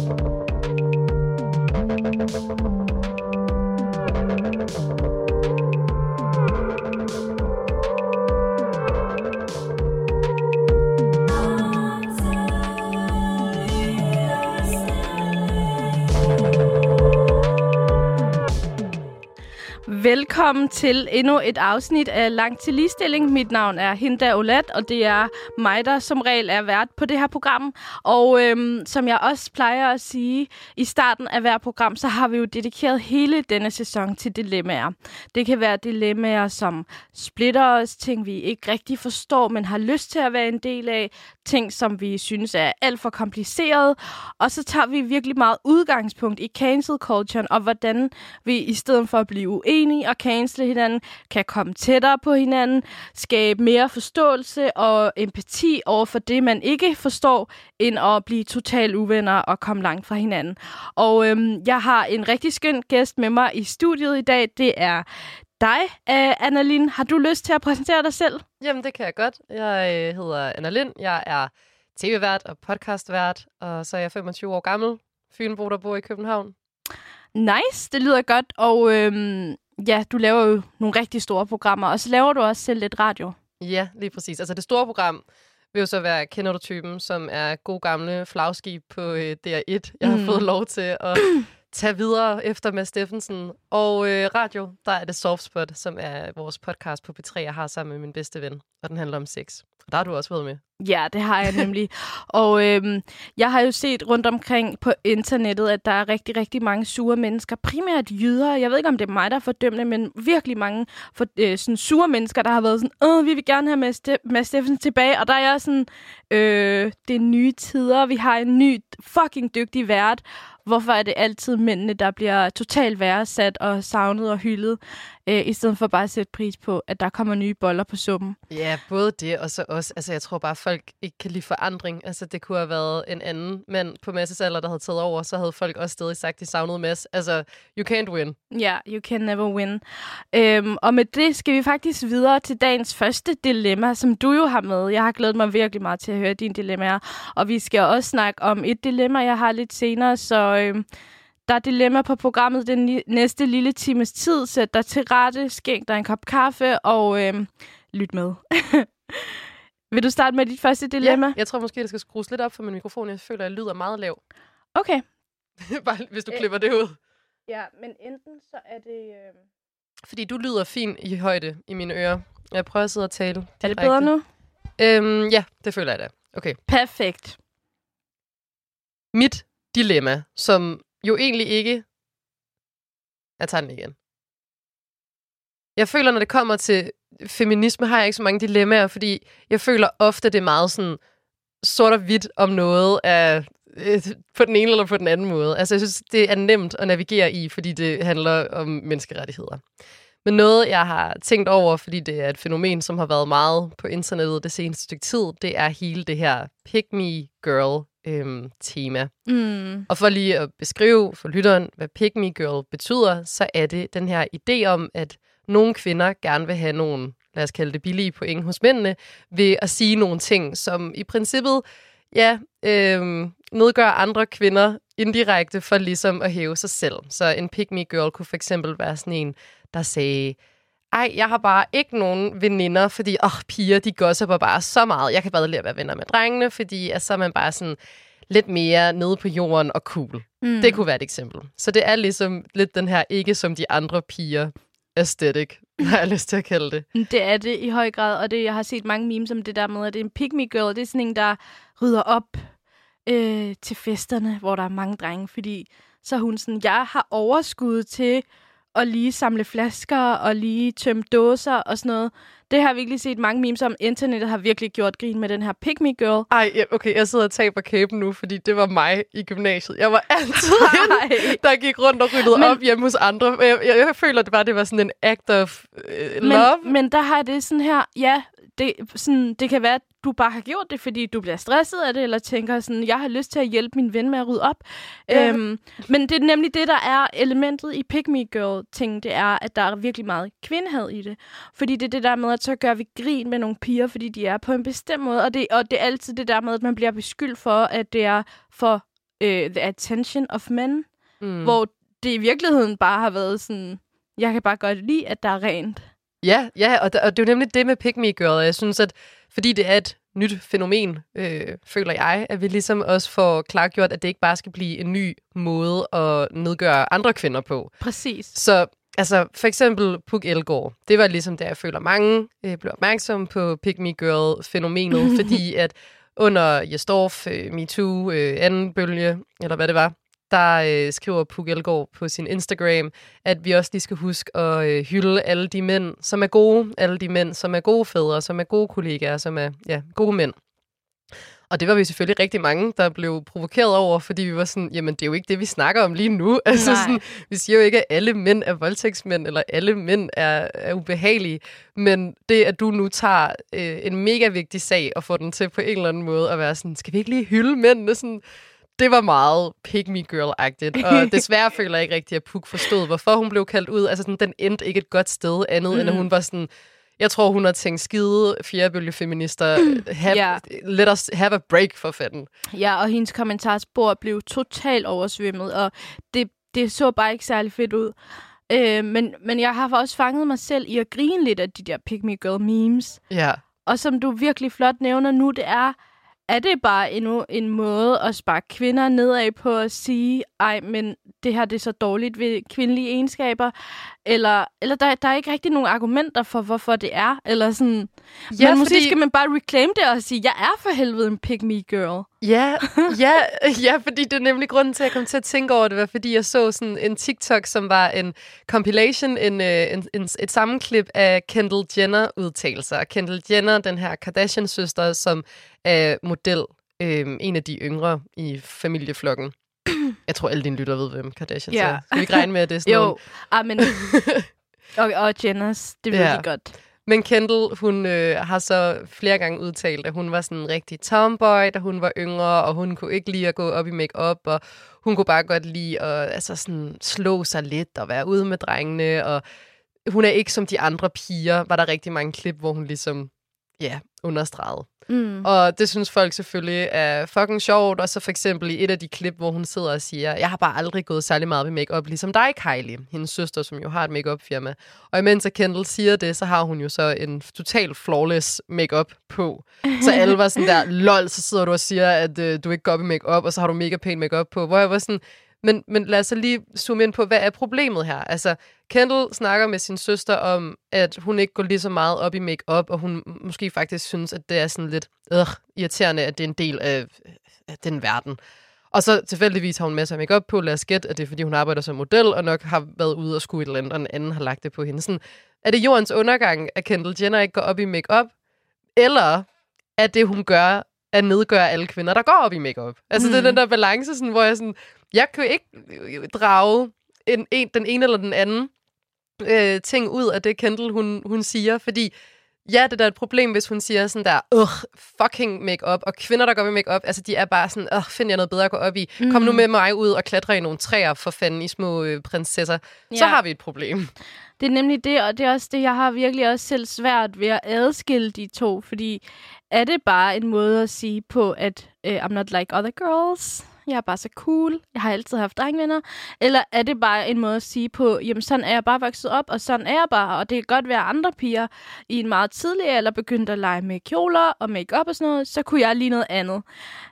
Thank you. Velkommen til endnu et afsnit af Langt til Ligestilling. Mit navn er Hinda Olat, og det er mig, der som regel er vært på det her program. Og øhm, som jeg også plejer at sige i starten af hver program, så har vi jo dedikeret hele denne sæson til dilemmaer. Det kan være dilemmaer, som splitter os, ting vi ikke rigtig forstår, men har lyst til at være en del af, ting, som vi synes er alt for kompliceret. Og så tager vi virkelig meget udgangspunkt i cancel culture, og hvordan vi i stedet for at blive uenige og cancel hinanden, kan komme tættere på hinanden, skabe mere forståelse og empati over for det, man ikke forstår, end at blive total uvenner og komme langt fra hinanden. Og øhm, jeg har en rigtig skøn gæst med mig i studiet i dag. Det er dig, uh, Annalyn. Har du lyst til at præsentere dig selv? Jamen, det kan jeg godt. Jeg øh, hedder Anna Lind. Jeg er tv-vært og podcastvært, og så er jeg 25 år gammel. Fynbo, der bor i København. Nice, det lyder godt. Og øhm, ja, du laver jo nogle rigtig store programmer, og så laver du også selv lidt radio. Ja, lige præcis. Altså det store program vil jo så være Kender du typen, som er god gamle flagskib på øh, DR1. Jeg har mm. fået lov til at tage videre efter med Steffensen. Og øh, radio, der er det Softspot, som er vores podcast på P3, jeg har sammen med min bedste ven. Og den handler om sex. Og der har du også været med. Ja, det har jeg nemlig. og øhm, jeg har jo set rundt omkring på internettet, at der er rigtig, rigtig mange sure mennesker. Primært jyder. Jeg ved ikke, om det er mig, der er fordømmende, men virkelig mange for, øh, sådan sure mennesker, der har været sådan, Åh, vi vil gerne have Mads, Ste- Mads Steffensen tilbage. Og der er jeg sådan, øh, det er nye tider. Vi har en ny fucking dygtig vært. Hvorfor er det altid mændene, der bliver totalt værdsat og savnet og hyldet, øh, i stedet for bare at sætte pris på, at der kommer nye boller på suppen? Ja, både det og så også, altså jeg tror bare, at folk ikke kan lide forandring. Altså det kunne have været en anden mand på Masses alder, der havde taget over, så havde folk også stadig sagt, at de savnede Mads. Altså, you can't win. Ja, yeah, you can never win. Øhm, og med det skal vi faktisk videre til dagens første dilemma, som du jo har med. Jeg har glædet mig virkelig meget til at høre dine dilemmaer, og vi skal også snakke om et dilemma, jeg har lidt senere, så øhm, der er dilemma på programmet den næste lille times tid. Sæt dig til rette, skænk dig en kop kaffe og øhm, lyt med. Vil du starte med dit første dilemma? Ja, jeg tror måske, det skal skrues lidt op for min mikrofon. Jeg føler, at jeg lyder meget lav. Okay. Bare hvis du klipper det ud. Ja, men enten så er det... Øh... Fordi du lyder fint i højde i mine ører. Jeg prøver at sidde og tale. Er det bedre nu? Øhm, ja, det føler jeg da. Okay. Perfekt. Mit dilemma, som jo egentlig ikke... Jeg tager den igen. Jeg føler, når det kommer til feminisme, har jeg ikke så mange dilemmaer, fordi jeg føler ofte, det er meget sådan sort og hvidt om noget af øh, på den ene eller på den anden måde. Altså, jeg synes, det er nemt at navigere i, fordi det handler om menneskerettigheder. Men noget, jeg har tænkt over, fordi det er et fænomen, som har været meget på internettet det seneste stykke tid, det er hele det her pick me girl øhm, tema. Mm. Og for lige at beskrive for lytteren, hvad pick me girl betyder, så er det den her idé om, at nogle kvinder gerne vil have nogle, lad os kalde det billige point hos mændene, ved at sige nogle ting, som i princippet, ja, øhm, nedgør andre kvinder indirekte for ligesom at hæve sig selv. Så en pick me girl kunne for eksempel være sådan en, der sagde, ej, jeg har bare ikke nogen veninder, fordi, åh, oh, piger, de gossiper bare så meget. Jeg kan bare lide at være venner med drengene, fordi at så er man bare sådan lidt mere nede på jorden og cool. Mm. Det kunne være et eksempel. Så det er ligesom lidt den her ikke som de andre piger aesthetic, har jeg lyst til at kalde det. Det er det i høj grad, og det, jeg har set mange memes om det der med, at det er en pick me girl. Det er sådan en, der rydder op øh, til festerne, hvor der er mange drenge, fordi så er hun sådan, jeg har overskud til at lige samle flasker og lige tømme dåser og sådan noget. Det har jeg virkelig set mange memes om. Internettet har virkelig gjort grin med den her pick me girl. Ej, okay, jeg sidder og taber kæben nu, fordi det var mig i gymnasiet. Jeg var altid hende, der gik rundt og ryddede men, op hjemme hos andre. Jeg, jeg, jeg føler, det bare det var sådan en act of uh, love. Men, men der har det sådan her, ja, det, sådan, det kan være, at du bare har gjort det, fordi du bliver stresset af det, eller tænker sådan, jeg har lyst til at hjælpe min ven med at rydde op. Ja. Øhm, men det er nemlig det, der er elementet i Pick Me Girl-ting, det er, at der er virkelig meget kvindhed i det. Fordi det er det der med, at så gør vi grin med nogle piger, fordi de er på en bestemt måde, og det, og det er altid det der med, at man bliver beskyldt for, at det er for øh, the attention of men, mm. hvor det i virkeligheden bare har været sådan, jeg kan bare godt lide, at der er rent. Ja, ja og, og det er jo nemlig det med Pick Me Girl. og Jeg synes, at fordi det er et nyt fænomen, øh, føler jeg, at vi ligesom også får klargjort, at det ikke bare skal blive en ny måde at nedgøre andre kvinder på. Præcis. Så altså, for eksempel Puk Elgård, det var ligesom der, jeg føler, mange øh, blev opmærksom på Pick Me Girl-fænomenet, fordi at under Jesdorf, øh, MeToo, øh, anden bølge, eller hvad det var, der øh, skriver Puk Elgård på sin Instagram, at vi også lige skal huske at øh, hylde alle de mænd, som er gode, alle de mænd, som er gode fædre, som er gode kollegaer, som er ja, gode mænd. Og det var vi selvfølgelig rigtig mange, der blev provokeret over, fordi vi var sådan, jamen det er jo ikke det, vi snakker om lige nu. Altså Nej. sådan, vi siger jo ikke, at alle mænd er voldtægtsmænd, eller alle mænd er, er ubehagelige. Men det, at du nu tager øh, en mega vigtig sag og får den til på en eller anden måde at være sådan, skal vi ikke lige hylde mændene? Sådan, det var meget pick me girl-agtigt. Og desværre føler jeg ikke rigtigt, at Puk forstod, hvorfor hun blev kaldt ud. Altså sådan, den endte ikke et godt sted andet, mm. end at hun var sådan, jeg tror, hun har tænkt skide fjerdebølgefeminister. Have, Ja. Let us have a break for fanden. Ja, og hendes kommentarspor blev totalt oversvømmet, og det, det så bare ikke særlig fedt ud. Øh, men, men jeg har også fanget mig selv i at grine lidt af de der Pick Me Girl memes. Ja. Og som du virkelig flot nævner nu, det er, er det bare endnu en måde at sparke kvinder nedad på at sige, ej, men det her det er så dårligt ved kvindelige egenskaber, eller, eller der, der er ikke rigtig nogen argumenter for, hvorfor det er, eller sådan. Ja, men måske fordi- skal man bare reclaim det og sige, jeg er for helvede en pick me girl. Ja, ja, ja, fordi det er nemlig grunden til, at jeg kom til at tænke over det, var fordi jeg så sådan en TikTok, som var en compilation, en, øh, en, en, et sammenklip af Kendall Jenner-udtalelser. Kendall Jenner, den her Kardashian-søster, som er model, øh, en af de yngre i familieflokken. Jeg tror, alle dine lytter ved, hvem Kardashian Ja. er. Skal vi ikke regne med, at det er sådan Jo, ah, men... og, og Jenners, det ved ja. de godt. Men Kendall, hun øh, har så flere gange udtalt, at hun var sådan en rigtig tomboy, da hun var yngre, og hun kunne ikke lide at gå op i makeup, og hun kunne bare godt lide at altså sådan, slå sig lidt og være ude med drengene, og hun er ikke som de andre piger, var der rigtig mange klip, hvor hun ligesom, ja, understregede. Mm. Og det synes folk selvfølgelig er fucking sjovt. Og så for eksempel i et af de klip, hvor hun sidder og siger, jeg har bare aldrig gået særlig meget ved makeup, ligesom dig, Kylie, hendes søster, som jo har et makeup firma Og imens at Kendall siger det, så har hun jo så en total flawless makeup på. Så alle var sådan der, lol, så sidder du og siger, at øh, du ikke går op i makeup, og så har du mega pæn makeup på. Hvor jeg var sådan, men, men lad os så lige zoome ind på, hvad er problemet her? Altså, Kendall snakker med sin søster om, at hun ikke går lige så meget op i makeup, og hun måske faktisk synes, at det er sådan lidt øh, irriterende, at det er en del af, af den verden. Og så tilfældigvis har hun masser af makeup på. Lad os gætte, at det er, fordi hun arbejder som model, og nok har været ude og skue et eller andet, og en anden har lagt det på hende. Sådan, er det jordens undergang, at Kendall Jenner ikke går op i makeup? Eller er det, hun gør, at nedgøre alle kvinder, der går op i makeup? Altså, mm. det er den der balance, sådan, hvor jeg sådan, jeg kan jo ikke øh, drage en, en, den ene eller den anden øh, ting ud af det, Kendall, hun, hun siger, fordi ja, det er da et problem, hvis hun siger sådan der, ugh, fucking makeup og kvinder, der går i makeup, altså de er bare sådan, ugh, find jeg noget bedre at gå op i. Mm. Kom nu med mig ud og klatre i nogle træer for fanden i små øh, prinsesser. Ja. Så har vi et problem. Det er nemlig det, og det er også det, jeg har virkelig også selv svært ved at adskille de to, fordi er det bare en måde at sige på, at uh, I'm not like other girls, jeg er bare så cool, jeg har altid haft drengvenner, eller er det bare en måde at sige på, jamen sådan er jeg bare vokset op, og sådan er jeg bare, og det kan godt være andre piger i en meget tidlig alder begyndte at lege med kjoler og makeup og sådan noget, så kunne jeg lige noget andet.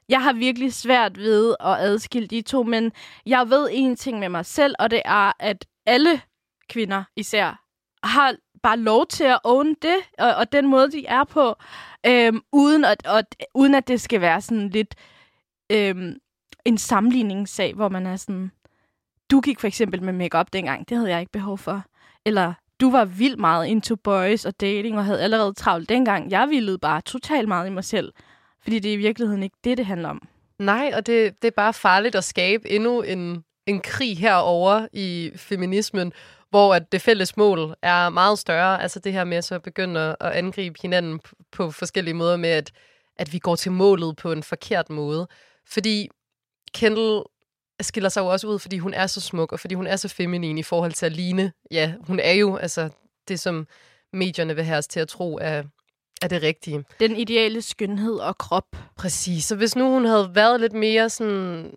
Jeg har virkelig svært ved at adskille de to, men jeg ved en ting med mig selv, og det er, at alle kvinder især har bare lov til at own det, og, og den måde, de er på, øhm, uden, at, og, uden at det skal være sådan lidt øhm, en sammenligningssag, hvor man er sådan, du gik for eksempel med makeup dengang, det havde jeg ikke behov for. Eller du var vildt meget into boys og dating, og havde allerede travlt dengang. Jeg ville bare totalt meget i mig selv, fordi det er i virkeligheden ikke det, det handler om. Nej, og det, det er bare farligt at skabe endnu en, en krig herover i feminismen, hvor at det fælles mål er meget større. Altså det her med at så begynde at- angribe hinanden på forskellige måder med, at, at vi går til målet på en forkert måde. Fordi Kendall skiller sig jo også ud, fordi hun er så smuk, og fordi hun er så feminin i forhold til at ligne. Ja, hun er jo altså det, som medierne vil have os til at tro er, er det rigtige. Den ideale skønhed og krop. Præcis. Så hvis nu hun havde været lidt mere sådan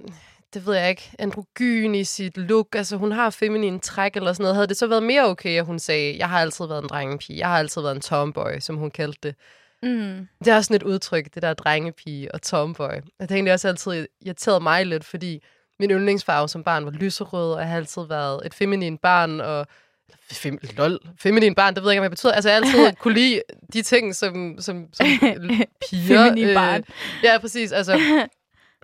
det ved jeg ikke, androgyn i sit look. Altså, hun har feminin træk eller sådan noget. Havde det så været mere okay, at hun sagde, jeg har altid været en drengepige. Jeg har altid været en tomboy, som hun kaldte det. Mm. Det er sådan et udtryk, det der drengepige og tomboy. Og det har egentlig også altid irriteret mig lidt, fordi min yndlingsfarve som barn var lyserød, og jeg har altid været et feminin barn, og Fem, lol, feminin barn, det ved jeg ikke, hvad det betyder. Altså, jeg har altid kunne lide de ting, som, som, som piger... Feminin barn. Øh, ja, præcis. Altså,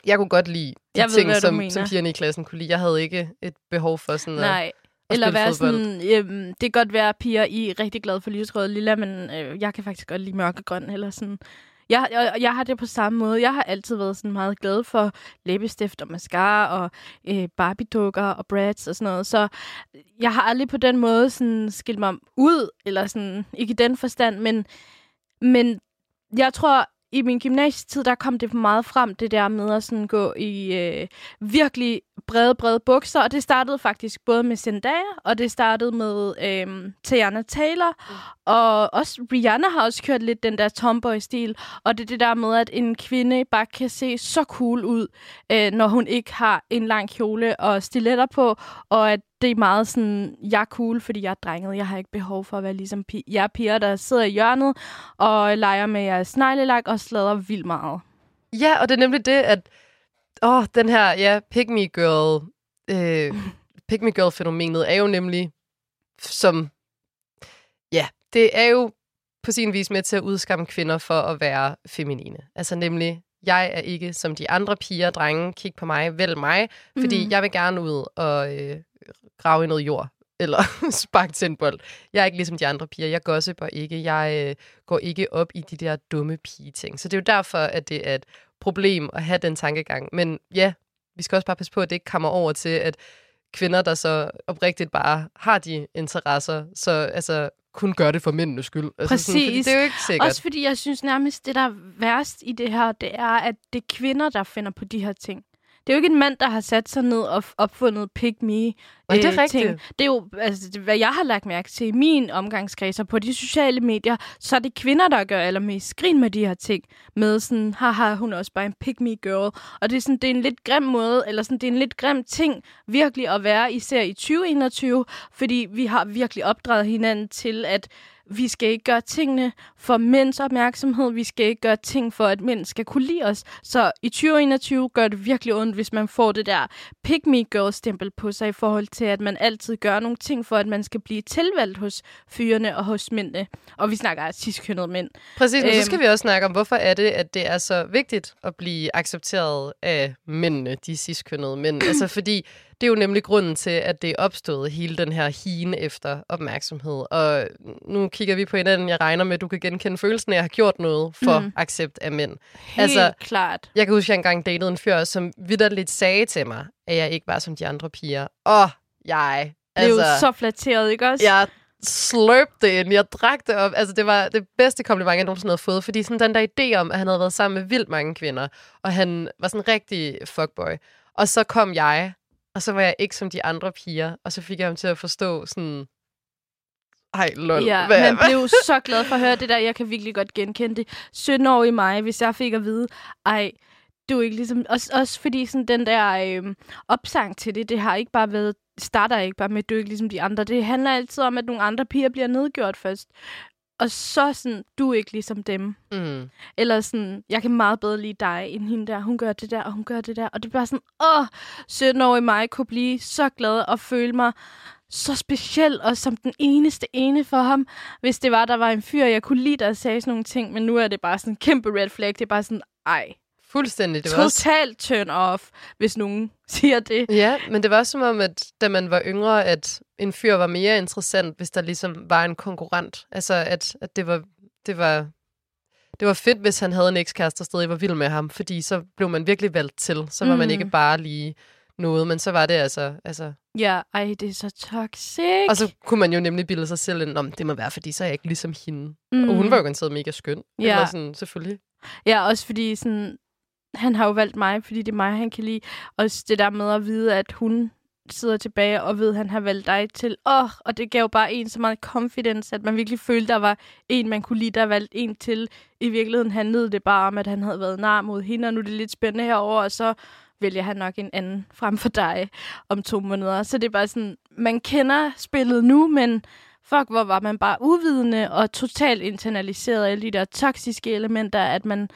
jeg kunne godt lide de Jeg ved, ting, du som, mener. som pigerne i klassen kunne lide. Jeg havde ikke et behov for sådan at, Nej. Eller være sådan, øhm, det kan godt være, at piger I er rigtig glade for lysrød og lilla, men øh, jeg kan faktisk godt lide mørkegrøn. Eller sådan. Jeg, jeg, jeg har det på samme måde. Jeg har altid været sådan meget glad for læbestift og mascara og øh, Barbie-dukker og brats og sådan noget. Så jeg har aldrig på den måde sådan skilt mig ud, eller sådan, ikke i den forstand, men, men jeg tror, i min gymnasietid, der kom det meget frem, det der med at sådan gå i øh, virkelig brede, brede bukser. Og det startede faktisk både med Zendaya, og det startede med øh, Tiana Taylor. Mm. Og også Rihanna har også kørt lidt den der tomboy-stil. Og det er det der med, at en kvinde bare kan se så cool ud, øh, når hun ikke har en lang kjole og stiletter på. Og at det er meget sådan, jeg er cool, fordi jeg er drenget. Jeg har ikke behov for at være ligesom pi- jeg er piger, der sidder i hjørnet og leger med jeres sneglelak og slader vildt meget. Ja, og det er nemlig det, at åh, den her, ja, pick me girl, øh, pick me girl fænomenet er jo nemlig som, ja, det er jo på sin vis med til at udskamme kvinder for at være feminine. Altså nemlig, jeg er ikke som de andre piger og drenge, kig på mig, vælg mig, fordi mm. jeg vil gerne ud og øh, grave i noget jord, eller sparke til en bold. Jeg er ikke ligesom de andre piger, jeg gossiper ikke, jeg øh, går ikke op i de der dumme pige-ting. Så det er jo derfor, at det er et problem at have den tankegang. Men ja, vi skal også bare passe på, at det ikke kommer over til, at kvinder, der så oprigtigt bare har de interesser, så altså kun gør det for mændenes skyld. Altså, Sådan, Præcis. det er jo ikke sikkert. Også fordi jeg synes nærmest, det der er værst i det her, det er, at det er kvinder, der finder på de her ting. Det er jo ikke en mand, der har sat sig ned og opfundet pick me Nej, det er øh, rigtigt. ting. Det er jo, altså, det, hvad jeg har lagt mærke til i min omgangskreds og på de sociale medier, så er det kvinder, der gør allermest grin med de her ting. Med sådan, haha, hun er også bare en pick me girl. Og det er, sådan, det er en lidt grim måde, eller sådan, det er en lidt grim ting virkelig at være, især i 2021, fordi vi har virkelig opdraget hinanden til, at vi skal ikke gøre tingene for mænds opmærksomhed. Vi skal ikke gøre ting for, at mænd skal kunne lide os. Så i 2021 gør det virkelig ondt, hvis man får det der pick me girl stempel på sig i forhold til, at man altid gør nogle ting for, at man skal blive tilvalgt hos fyrene og hos mændene. Og vi snakker af ciskønnede mænd. Præcis, men så Øhm. skal vi også snakke om, hvorfor er det, at det er så vigtigt at blive accepteret af mændene, de ciskønnede mænd. altså fordi det er jo nemlig grunden til, at det er opstået hele den her hine efter opmærksomhed. Og nu kigger vi på hinanden. Jeg regner med, at du kan genkende følelsen af at have gjort noget for Mm. accept af mænd. Helt Altså, altså, klart. Jeg kan huske, at jeg engang datede en fyr, som vidderligt sagde til mig, at jeg ikke var som de andre piger. Åh, jeg... Det er jo så flatteret, ikke også? Jeg slurpte det ind, jeg drak det op. Altså, det var det bedste kompliment, jeg nogensinde havde fået. Fordi sådan den der idé om, at han havde været sammen med vildt mange kvinder, og han var sådan en rigtig fuckboy. Og så kom jeg, og så var jeg ikke som de andre piger, og så fik jeg ham til at forstå sådan... Ej, lol. Ja, hvad- man blev så glad for at høre det der. Jeg kan virkelig godt genkende det. 17 år i mig, hvis jeg fik at vide, ej, du er ikke ligesom... Også, også fordi sådan den der øh, opsang til det, det har ikke bare været starter ikke bare med, at du er ikke ligesom de andre. Det handler altid om, at nogle andre piger bliver nedgjort først. Og så sådan, du er ikke ligesom dem. Mm. Eller sådan, jeg kan meget bedre lide dig end hende der. Hun gør det der, og hun gør det der. Og det er bare sådan, åh, 17-årige mig kunne blive så glad og føle mig så speciel og som den eneste ene for ham, hvis det var, der var en fyr, jeg kunne lide, der sagde sådan nogle ting, men nu er det bare sådan en kæmpe red flag. Det er bare sådan, ej, Fuldstændig. Det var også totalt turn off, hvis nogen siger det. Ja, men det var også som om, at da man var yngre, at en fyr var mere interessant, hvis der ligesom var en konkurrent. Altså, at, at det var... Det var det var fedt, hvis han havde en ekskæreste, der stadig var vild med ham, fordi så blev man virkelig valgt til. Så var mm. man Mm. ikke bare lige noget, men så var det altså... altså Ja, ej, det er så toxic. og så kunne man jo nemlig bilde sig selv ind, om det må være, fordi så er jeg ikke ligesom hende. mm. Mm. Og hun var jo garanteret mega skøn. Ja. Eller sådan, selvfølgelig. Ja, også fordi sådan, han har jo valgt mig, fordi det er mig, han kan lide. Også det der med at vide, at hun sidder tilbage og ved, at han har valgt dig til. Åh, oh, og det gav jo bare en så meget confidence, at man virkelig følte, der var en, man kunne lide, der valgt en til. I virkeligheden handlede det bare om, at han havde været nar mod hende, og nu er det lidt spændende herover og så vælger han nok en anden frem for dig om to måneder. Så det er bare sådan, man kender spillet nu, men fuck, hvor var man bare uvidende og totalt internaliseret alle de der toksiske elementer, at man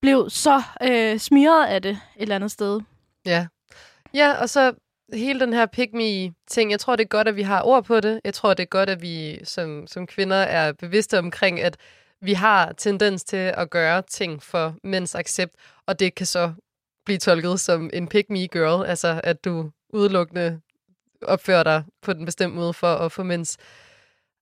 blev så øh, smiret af det et eller andet sted. Ja. Ja, og så hele den her pick me ting jeg tror, det er godt, at vi har ord på det. Jeg tror, det er godt, at vi som, som kvinder er bevidste omkring, at vi har tendens til at gøre ting for mænds accept, og det kan så blive tolket som en pick me girl, altså at du udelukkende opfører dig på den bestemte måde for at få mænds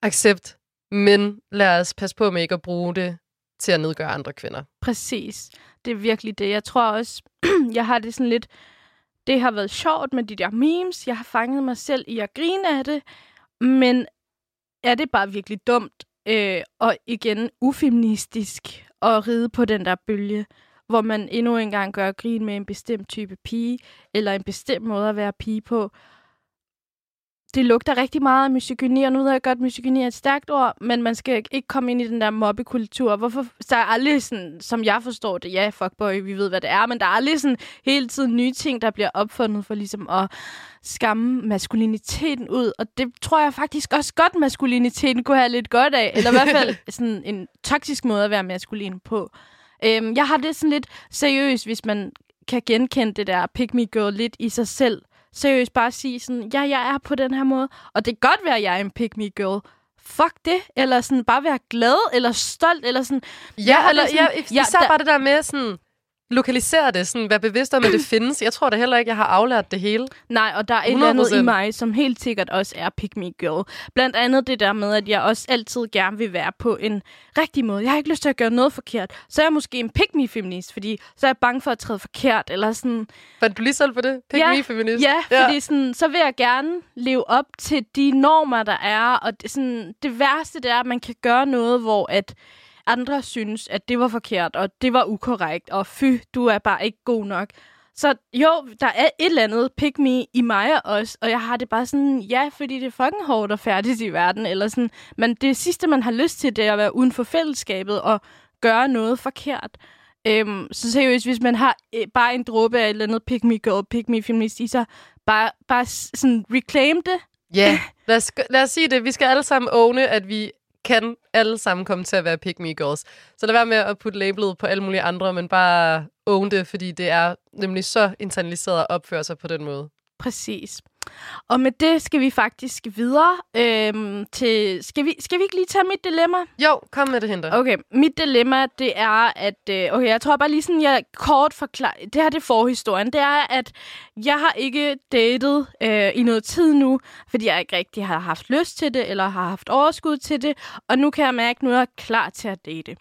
accept. Men lad os passe på med ikke at bruge det til at nedgøre andre kvinder. Præcis. Det er virkelig det. Jeg tror også, jeg har det sådan lidt... Det har været sjovt med de der memes. Jeg har fanget mig selv i at grine af det. Men er det bare virkelig dumt øh, og igen ufeministisk at ride på den der bølge, hvor man endnu engang gør grin med en bestemt type pige, eller en bestemt måde at være pige på, det lugter rigtig meget af misogyni, og nu ved jeg godt, at misogyni er et stærkt ord, men man skal ikke komme ind i den der mobbekultur. Hvorfor? Så er aldrig sådan, som jeg forstår det, ja, fuckboy, vi ved, hvad det er, men der er aldrig sådan hele tiden nye ting, der bliver opfundet for ligesom at skamme maskuliniteten ud, og det tror jeg faktisk også godt, maskuliniteten kunne have lidt godt af, eller i hvert fald sådan en toksisk måde at være maskulin på. Øhm, jeg har det sådan lidt seriøst, hvis man kan genkende det der pick me girl lidt i sig selv, seriøst bare sige sådan, ja, jeg er på den her måde, og det kan godt være, at jeg er en pick me girl. Fuck det, eller sådan bare være glad, eller stolt, eller sådan... Ja, eller sådan, ja, især ja, bare det der med sådan, lokalisere det, sådan være bevidst om, at det findes. Jeg tror da heller ikke, jeg har aflært det hele. Nej, og der er 100%. et eller andet i mig, som helt sikkert også er pick me girl. Blandt andet det der med, at jeg også altid gerne vil være på en rigtig måde. Jeg har ikke lyst til at gøre noget forkert. Så er jeg måske en pick me feminist, fordi så er jeg bange for at træde forkert, eller sådan... Fandt du lige selv på det? Pick ja, me feminist? Ja, ja, fordi sådan, så vil jeg gerne leve op til de normer, der er, og det, sådan, det værste det er, at man kan gøre noget, hvor at andre synes, at det var forkert, og det var ukorrekt, og fy, du er bare ikke god nok. Så jo, der er et eller andet pick me i mig også, og jeg har det bare sådan, ja, fordi det er fucking hårdt og færdigt i verden, eller sådan, men det sidste, man har lyst til, det er at være uden for fællesskabet og gøre noget forkert. Øhm, så seriøst, hvis man har øh, bare en dråbe af et eller andet pick me girl, pick me feminist i sig, bare, bare sådan reclaim det. Ja, yeah. lad, os, lad os sige det. Vi skal alle sammen åne, at vi kan alle sammen komme til at være pick me girls. Så lad være med at putte labelet på alle mulige andre, men bare own det, fordi det er nemlig så internaliseret at opføre sig på den måde. Præcis. Og med det skal vi faktisk videre øhm, til... Skal vi, skal vi ikke lige tage mit dilemma? Jo, kom med det, Hinder. Okay, mit dilemma, det er, at... Øh, okay, jeg tror bare lige sådan, jeg kort forklarer... Det her det er forhistorien. Det er, at jeg har ikke datet øh, i noget tid nu, fordi jeg ikke rigtig har haft lyst til det, eller har haft overskud til det. Og nu kan jeg mærke, at nu er jeg klar til at date.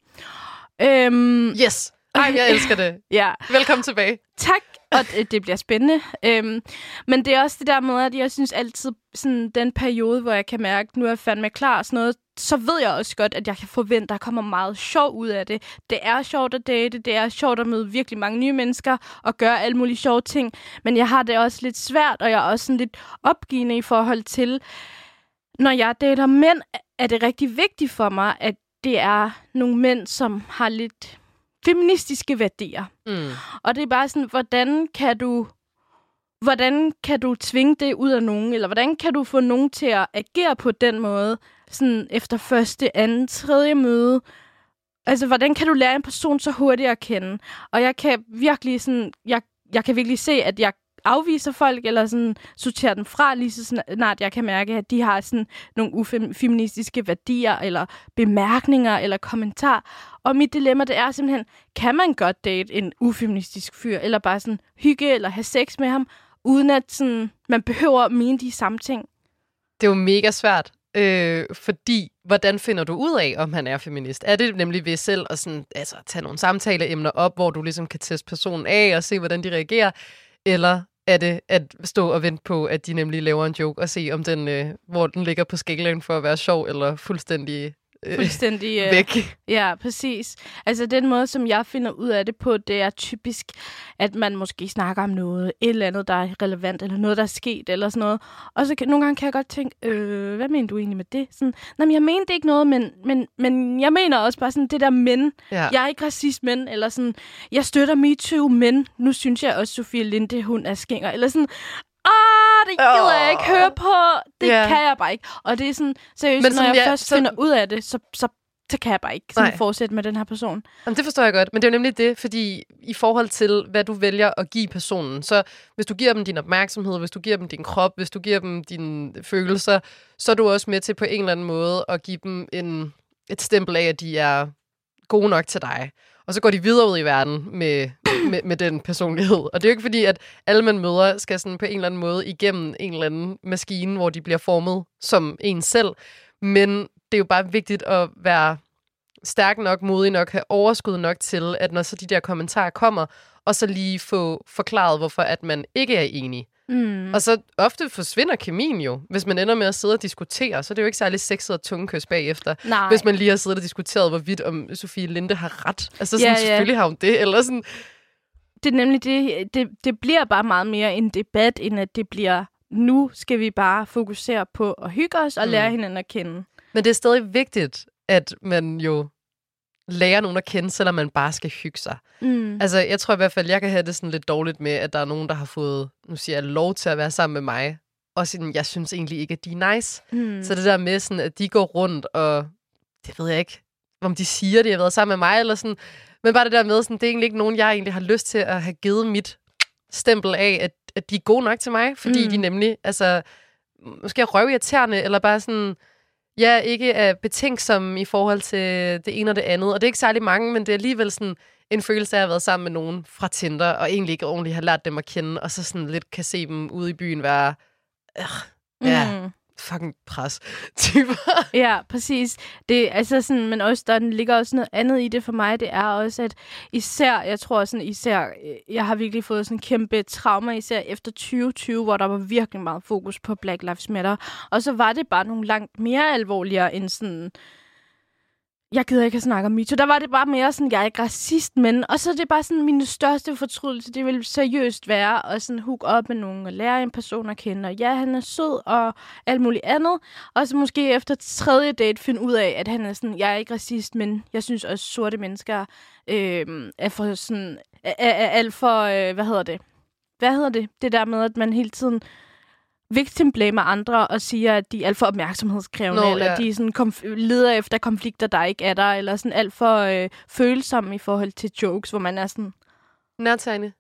Øhm, yes. Ej, jeg elsker det. ja. Velkommen tilbage. Tak og det, det bliver spændende. Øhm, men det er også det der med, at jeg synes altid, sådan den periode, hvor jeg kan mærke, at nu er jeg fandme klar og sådan noget, så ved jeg også godt, at jeg kan forvente, at der kommer meget sjov ud af det. Det er sjovt at date, det er sjovt at møde virkelig mange nye mennesker og gøre alle mulige sjove ting. Men jeg har det også lidt svært, og jeg er også sådan lidt opgivende i forhold til, når jeg dater mænd, er det rigtig vigtigt for mig, at det er nogle mænd, som har lidt feministiske værdier. Mm. Og det er bare sådan, hvordan kan du hvordan kan du tvinge det ud af nogen, eller hvordan kan du få nogen til at agere på den måde, sådan efter første, anden, tredje møde? Altså, hvordan kan du lære en person så hurtigt at kende? Og jeg kan virkelig sådan, jeg, jeg kan virkelig se, at jeg afviser folk, eller sådan sorterer dem fra, lige så snart jeg kan mærke, at de har sådan nogle ufeministiske værdier, eller bemærkninger, eller kommentar. Og mit dilemma, det er simpelthen, kan man godt date en ufeministisk fyr, eller bare sådan hygge, eller have sex med ham, uden at sådan, man behøver at mene de samme ting? Det er jo mega svært, øh, fordi hvordan finder du ud af, om han er feminist? Er det nemlig ved selv at sådan, altså, tage nogle samtaleemner op, hvor du ligesom kan teste personen af og se, hvordan de reagerer? Eller er det at stå og vente på, at de nemlig laver en joke og se, om den, øh, hvor den ligger på skalaen for at være sjov eller fuldstændig fuldstændig... øh, væk. Ja, præcis. Altså den måde, som jeg finder ud af det på, det er typisk, at man måske snakker om noget, et eller andet, der er relevant, eller noget, der er sket, eller sådan noget. Og så kan, nogle gange kan jeg godt tænke, øh, hvad mener du egentlig med det? Sådan, men jeg mente ikke noget, men, men, men jeg mener også bare sådan det der men. Ja. Jeg er ikke racist, men, eller sådan, jeg støtter MeToo, men nu synes jeg også, Sofie Linde, hun er skænger, eller sådan, det gider jeg ikke høre på. Det Ja. kan jeg bare ikke. Og det er sådan, seriøst, Men når jeg ja, først så- finder ud af det, så, så, så kan jeg bare ikke sådan Nej. fortsætte med den her person. Jamen, det forstår jeg godt, men det er jo nemlig det, fordi i forhold til, hvad du vælger at give personen, så hvis du giver dem din opmærksomhed, hvis du giver dem din krop, hvis du giver dem dine følelser, så er du også med til på en eller anden måde at give dem en, et stempel af, at de er gode nok til dig. Og så går de videre ud i verden med, med, med den personlighed. Og det er jo ikke fordi, at alle man møder skal sådan på en eller anden måde igennem en eller anden maskine, hvor de bliver formet som en selv. Men det er jo bare vigtigt at være stærk nok, modig nok, have overskud nok til, at når så de der kommentarer kommer, og så lige få forklaret, hvorfor at man ikke er enig. Mm. Og så ofte forsvinder kemien jo, hvis man ender med at sidde og diskutere, så er det jo ikke særlig sexet og tungekys bagefter. Nej. Hvis man lige har siddet og diskuteret, hvorvidt om Sofie Linde har ret. Altså sådan, Ja, ja, selvfølgelig har hun det, eller sådan, det er nemlig det, det, det bliver bare meget mere en debat, end at det bliver, nu skal vi bare fokusere på at hygge os og Mm. lære hinanden at kende. Men det er stadig vigtigt, at man jo lærer nogen at kende, selvom man bare skal hygge sig. Mm. Altså, jeg tror i hvert fald, jeg kan have det sådan lidt dårligt med, at der er nogen, der har fået, nu siger jeg, lov til at være sammen med mig. Og sådan, jeg synes egentlig ikke, at de er nice. Mm. Så det der med, sådan, at de går rundt, og det ved jeg ikke, om de siger, at de har været sammen med mig, eller sådan. Men bare det der med, sådan, det er egentlig ikke nogen, jeg egentlig har lyst til at have givet mit stempel af, at, at de er gode nok til mig, fordi mm. de nemlig, altså, måske er røvirriterende, eller bare sådan, ja, ikke er betænksomme i forhold til det ene og det andet. Og det er ikke særlig mange, men det er alligevel sådan en følelse af at have været sammen med nogen fra Tinder, og egentlig ikke ordentligt har lært dem at kende, og så sådan lidt kan se dem ude i byen være, øh, ja, Mm fucking pres typer. Ja, præcis. Det, altså sådan, men også, der ligger også noget andet i det for mig. Det er også, at især, jeg tror sådan, især, øh, jeg har virkelig fået sådan kæmpe trauma, især efter 2020, hvor der var virkelig meget fokus på Black Lives Matter. Og så var det bare nogle langt mere alvorligere end sådan, jeg gider ikke at snakke om MeToo. Der var det bare mere sådan, jeg er ikke racist, men... Og så er det bare sådan, min største fortrydelse, det vil seriøst være at sådan hook op med nogen og lære en person at kende. Og ja, han er sød og alt muligt andet. Og så måske efter tredje date finde ud af, at han er sådan, jeg er ikke racist, men jeg synes også, sorte mennesker øh, er for sådan... Er, er, er alt for... Øh, hvad hedder det? Hvad hedder det? Det der med, at man hele tiden victim blamer andre og siger, at de er alt for opmærksomhedskrævende, Nå, eller ja. de sådan konf- leder efter konflikter, der ikke er der, eller sådan alt for øh, følsomme i forhold til jokes, hvor man er sådan, Nærtagende.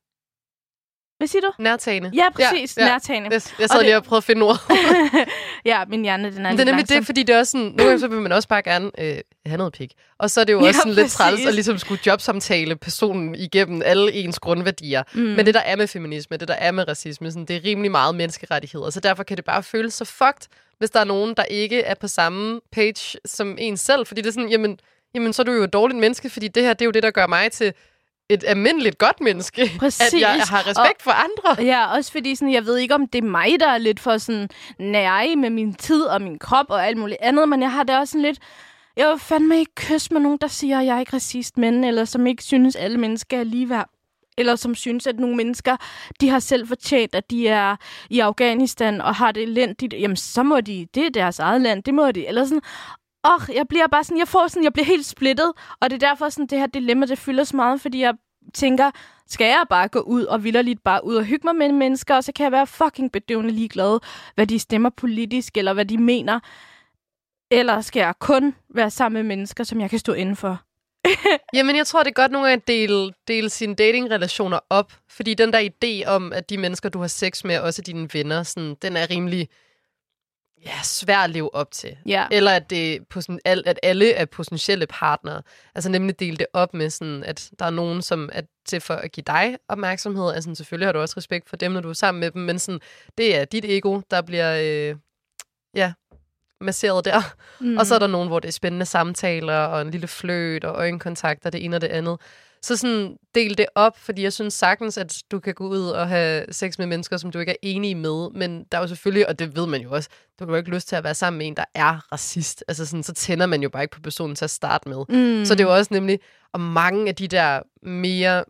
Hvad siger du? Nærtagende. Ja, præcis. Ja, ja. Nærtagende. Jeg, jeg sad det- lige og prøvede at finde ord. ja, min hjerne, den er Men det er lidt nemlig langsom. det, fordi det er også sådan, nogle gange så vil man også bare gerne øh, have noget pik. Og så er det jo Ja, også sådan lidt præcis. træls at ligesom skulle jobsamtale personen igennem alle ens grundværdier. Mm. Men det, der er med feminisme, det, der er med racisme, sådan, det er rimelig meget menneskerettigheder. Så derfor kan det bare føles så fucked, hvis der er nogen, der ikke er på samme page som en selv. Fordi det er sådan, jamen, jamen så er du jo et dårligt menneske, fordi det her, det er jo det, der gør mig til et almindeligt godt menneske. Præcis. At jeg har respekt for andre. Ja, også fordi sådan, jeg ved ikke, om det er mig, der er lidt for sådan nære med min tid og min krop og alt muligt andet, men jeg har det også sådan lidt... Jeg vil fandme ikke kysse med nogen, der siger, at jeg er ikke racist, men eller som ikke synes, at alle mennesker er ligeværd. Eller som synes, at nogle mennesker, de har selv fortjent, at de er i Afghanistan og har det elendigt. Jamen, så må de, det er deres eget land, det må de. Eller sådan, åh, jeg bliver bare sådan, jeg får sådan, jeg bliver helt splittet. Og det er derfor sådan, det her dilemma, det fylder så meget, fordi jeg tænker, skal jeg bare gå ud og vilderligt bare ud og hygge mig med mennesker, og så kan jeg være fucking bedøvende ligeglad, hvad de stemmer politisk, eller hvad de mener. Eller skal jeg kun være sammen med mennesker, som jeg kan stå indenfor? Jamen, jeg tror, det er godt nogle gange at dele, dele sine datingrelationer op. Fordi den der idé om, at de mennesker, du har sex med, også er dine venner, sådan, den er rimelig ja, svær at leve op til. Ja. Eller at, det, at alle er potentielle partnere. Altså nemlig dele det op med, sådan, at der er nogen, som er til for at give dig opmærksomhed. Altså selvfølgelig har du også respekt for dem, når du er sammen med dem, men sådan, det er dit ego, der bliver øh, ja, masseret der. Mm. Og så er der nogen, hvor det er spændende samtaler, og en lille fløt, og øjenkontakt, og det ene og det andet. Så sådan, del det op, fordi jeg synes sagtens, at du kan gå ud og have sex med mennesker, som du ikke er enig med. Men der er jo selvfølgelig, og det ved man jo også, du har jo ikke lyst til at være sammen med en, der er racist. Altså sådan, så tænder man jo bare ikke på personen til at starte med. Mm. Så det er jo også nemlig, og mange af de der mere,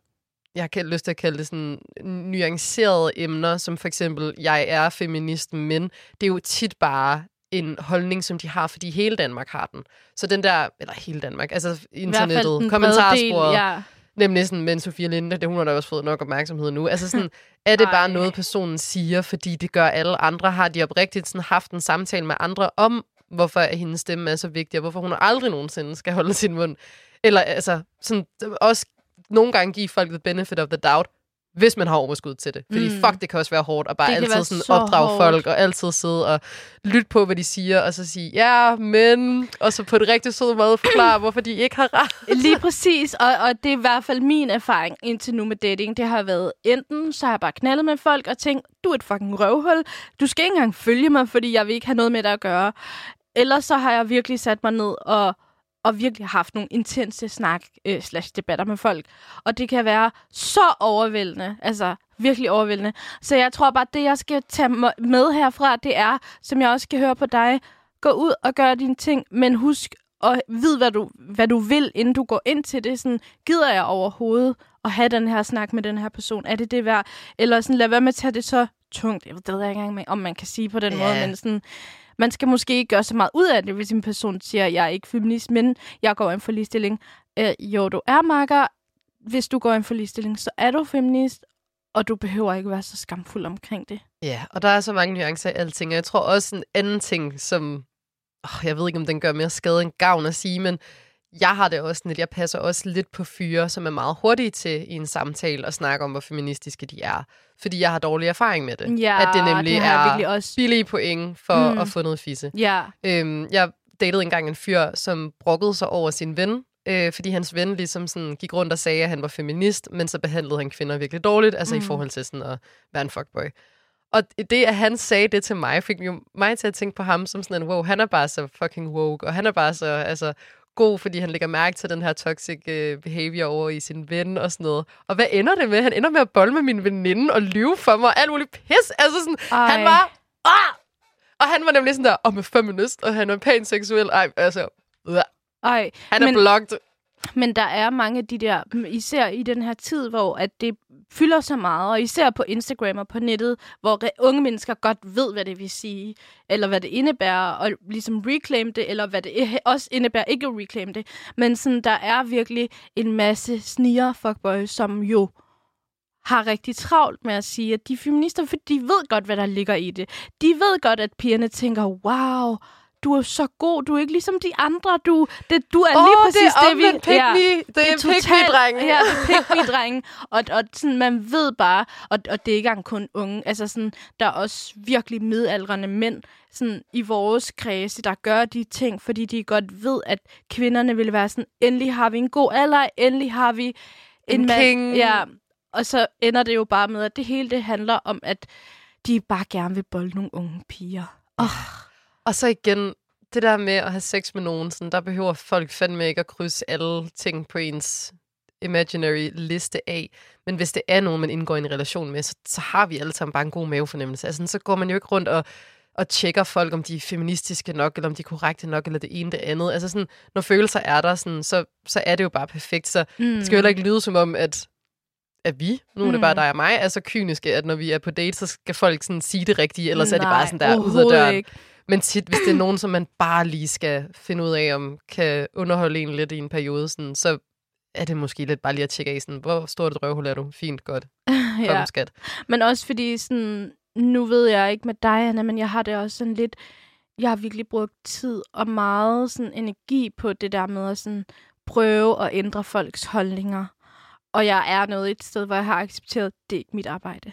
jeg har lyst til at kalde det sådan, nuancerede emner, som for eksempel, jeg er feminist, men det er jo tit bare en holdning, som de har, fordi hele Danmark har den. Så den der, eller hele Danmark, altså internettet, kommentarsporet, ja. Nemlig sådan, men Sofia Linde, det hun har da også fået nok opmærksomhed nu. Altså sådan, er det bare noget, personen siger, fordi det gør alle andre? Har de oprigtigt sådan haft en samtale med andre om, hvorfor hendes stemme er så vigtig, og hvorfor hun aldrig nogensinde skal holde sin mund? Eller altså, sådan, også nogle gange give folk the benefit of the doubt, hvis man har overskud til det. Fordi Mm. fuck, det kan også være hårdt at bare altid sådan så opdrage hårdt. folk, og altid sidde og lytte på, hvad de siger, og så sige, ja, men, og så på det rigtig søde måde forklare, hvorfor de ikke har ret. Lige præcis, og, og det er i hvert fald min erfaring indtil nu med dating. Det har været enten, så har jeg bare knaldet med folk og tænkt, du er et fucking røvhul. Du skal ikke engang følge mig, fordi jeg vil ikke have noget med dig at gøre. Ellers så har jeg virkelig sat mig ned og, og virkelig haft nogle intense snak øh, slash debatter med folk. Og det kan være så overvældende, altså virkelig overvældende. Så jeg tror bare, det jeg skal tage med herfra, det er, som jeg også skal høre på dig, gå ud og gør dine ting, men husk at vide, hvad du, hvad du vil, inden du går ind til det. Sådan, gider jeg overhovedet at have den her snak med den her person? Er det det værd? Eller sådan, lad være med at tage det så tungt. Jeg ved det ved jeg ikke engang, med, om man kan sige på den Ja. måde, men sådan, man skal måske ikke gøre så meget ud af det, hvis en person siger, jeg er ikke feminist, men jeg går ind for ligestilling. Øh, jo, du er makker. Hvis du går ind for ligestilling, så er du feminist, og du behøver ikke være så skamfuld omkring det. Ja, og der er så mange nuancer i alting, og jeg tror også en anden ting, som, åh, jeg ved ikke, om den gør mere skade end gavn at sige, men jeg har det også sådan, at jeg passer også lidt på fyre, som er meget hurtige til i en samtale at snakke om, hvor feministiske de er. Fordi jeg har dårlig erfaring med det. Ja, at det nemlig det er også. billige point for Mm. at få noget fisse. Ja, Øhm, jeg datede engang en fyr, som brokkede sig over sin ven, øh, fordi hans ven ligesom sådan gik rundt og sagde, at han var feminist, men så behandlede han kvinder virkelig dårligt, altså. Mm. i forhold til sådan at være en fuckboy. Og det, at han sagde det til mig, fik jo mig til at tænke på ham som sådan en, wow, han er bare så fucking woke, og han er bare så altså, god, fordi han lægger mærke til den her toxic uh, behavior over i sin ven og sådan noget. Og hvad ender det med? Han ender med at bolle med min veninde og lyve for mig og alt muligt pis. Altså sådan, Ej. han var... Ah! Og han var nemlig sådan der, om oh, feminist, og han er pænt seksuel. Ej, altså, øh. Ej, han er Men- blocked. Men der er mange af de der, mm, især i den her tid, hvor at det fylder så meget, og især på Instagram og på nettet, hvor re- unge mennesker godt ved, hvad det vil sige, eller hvad det indebærer, og ligesom reclaim det, eller hvad det også indebærer ikke at reclaim det. Men sådan, der er virkelig en masse sniger fuckboys, som jo har rigtig travlt med at sige, at de er feminister, for de ved godt, hvad der ligger i det. De ved godt, at pigerne tænker, wow, du er så god, du er ikke ligesom de andre, du, det, du er Åh, lige det præcis er det, vi... pick me. Det er pick me, drenge. Ja, det er pick me, drenge. Og, og sådan, man ved bare, og, og det er ikke engang kun unge, altså sådan, der er også virkelig midaldrende mænd sådan, i vores kredse, der gør de ting, fordi de godt ved, at kvinderne vil være sådan, endelig har vi en god alder, endelig har vi En mand- king. Ja, og så ender det jo bare med, at det hele det handler om, at de bare gerne vil bolde nogle unge piger. Oh, Og så igen, det der med at have sex med nogen, sådan, der behøver folk fandme ikke at krydse alle ting på ens imaginary liste af. Men hvis det er nogen, man indgår i en relation med, så, så har vi alle sammen bare en god mavefornemmelse. Altså, så går man jo ikke rundt og, og tjekker folk, om de er feministiske nok, eller om de er korrekte nok, eller det ene det andet. Altså sådan, når følelser er der, sådan, så, så er det jo bare perfekt. Så mm. det skal jo heller ikke lyde som om, at, at vi, nu er det Mm. bare dig og mig, er så kyniske, at når vi er på date, så skal folk sådan sige det rigtige, ellers er det Nej, bare sådan der ud af døren. Ikke. Men tit, hvis det er nogen, som man bare lige skal finde ud af, om kan underholde en lidt i en periode, sådan, så er det måske lidt bare lige at tjekke af, sådan, hvor stort et røvhul er du? Fint, godt. Kom, ja. skat. Men også fordi, sådan, nu ved jeg ikke med dig, Anna, men jeg har det også sådan lidt... Jeg har virkelig brugt tid og meget sådan, energi på det der med at sådan, prøve at ændre folks holdninger. Og jeg er nået et sted, hvor jeg har accepteret, at det er ikke mit arbejde.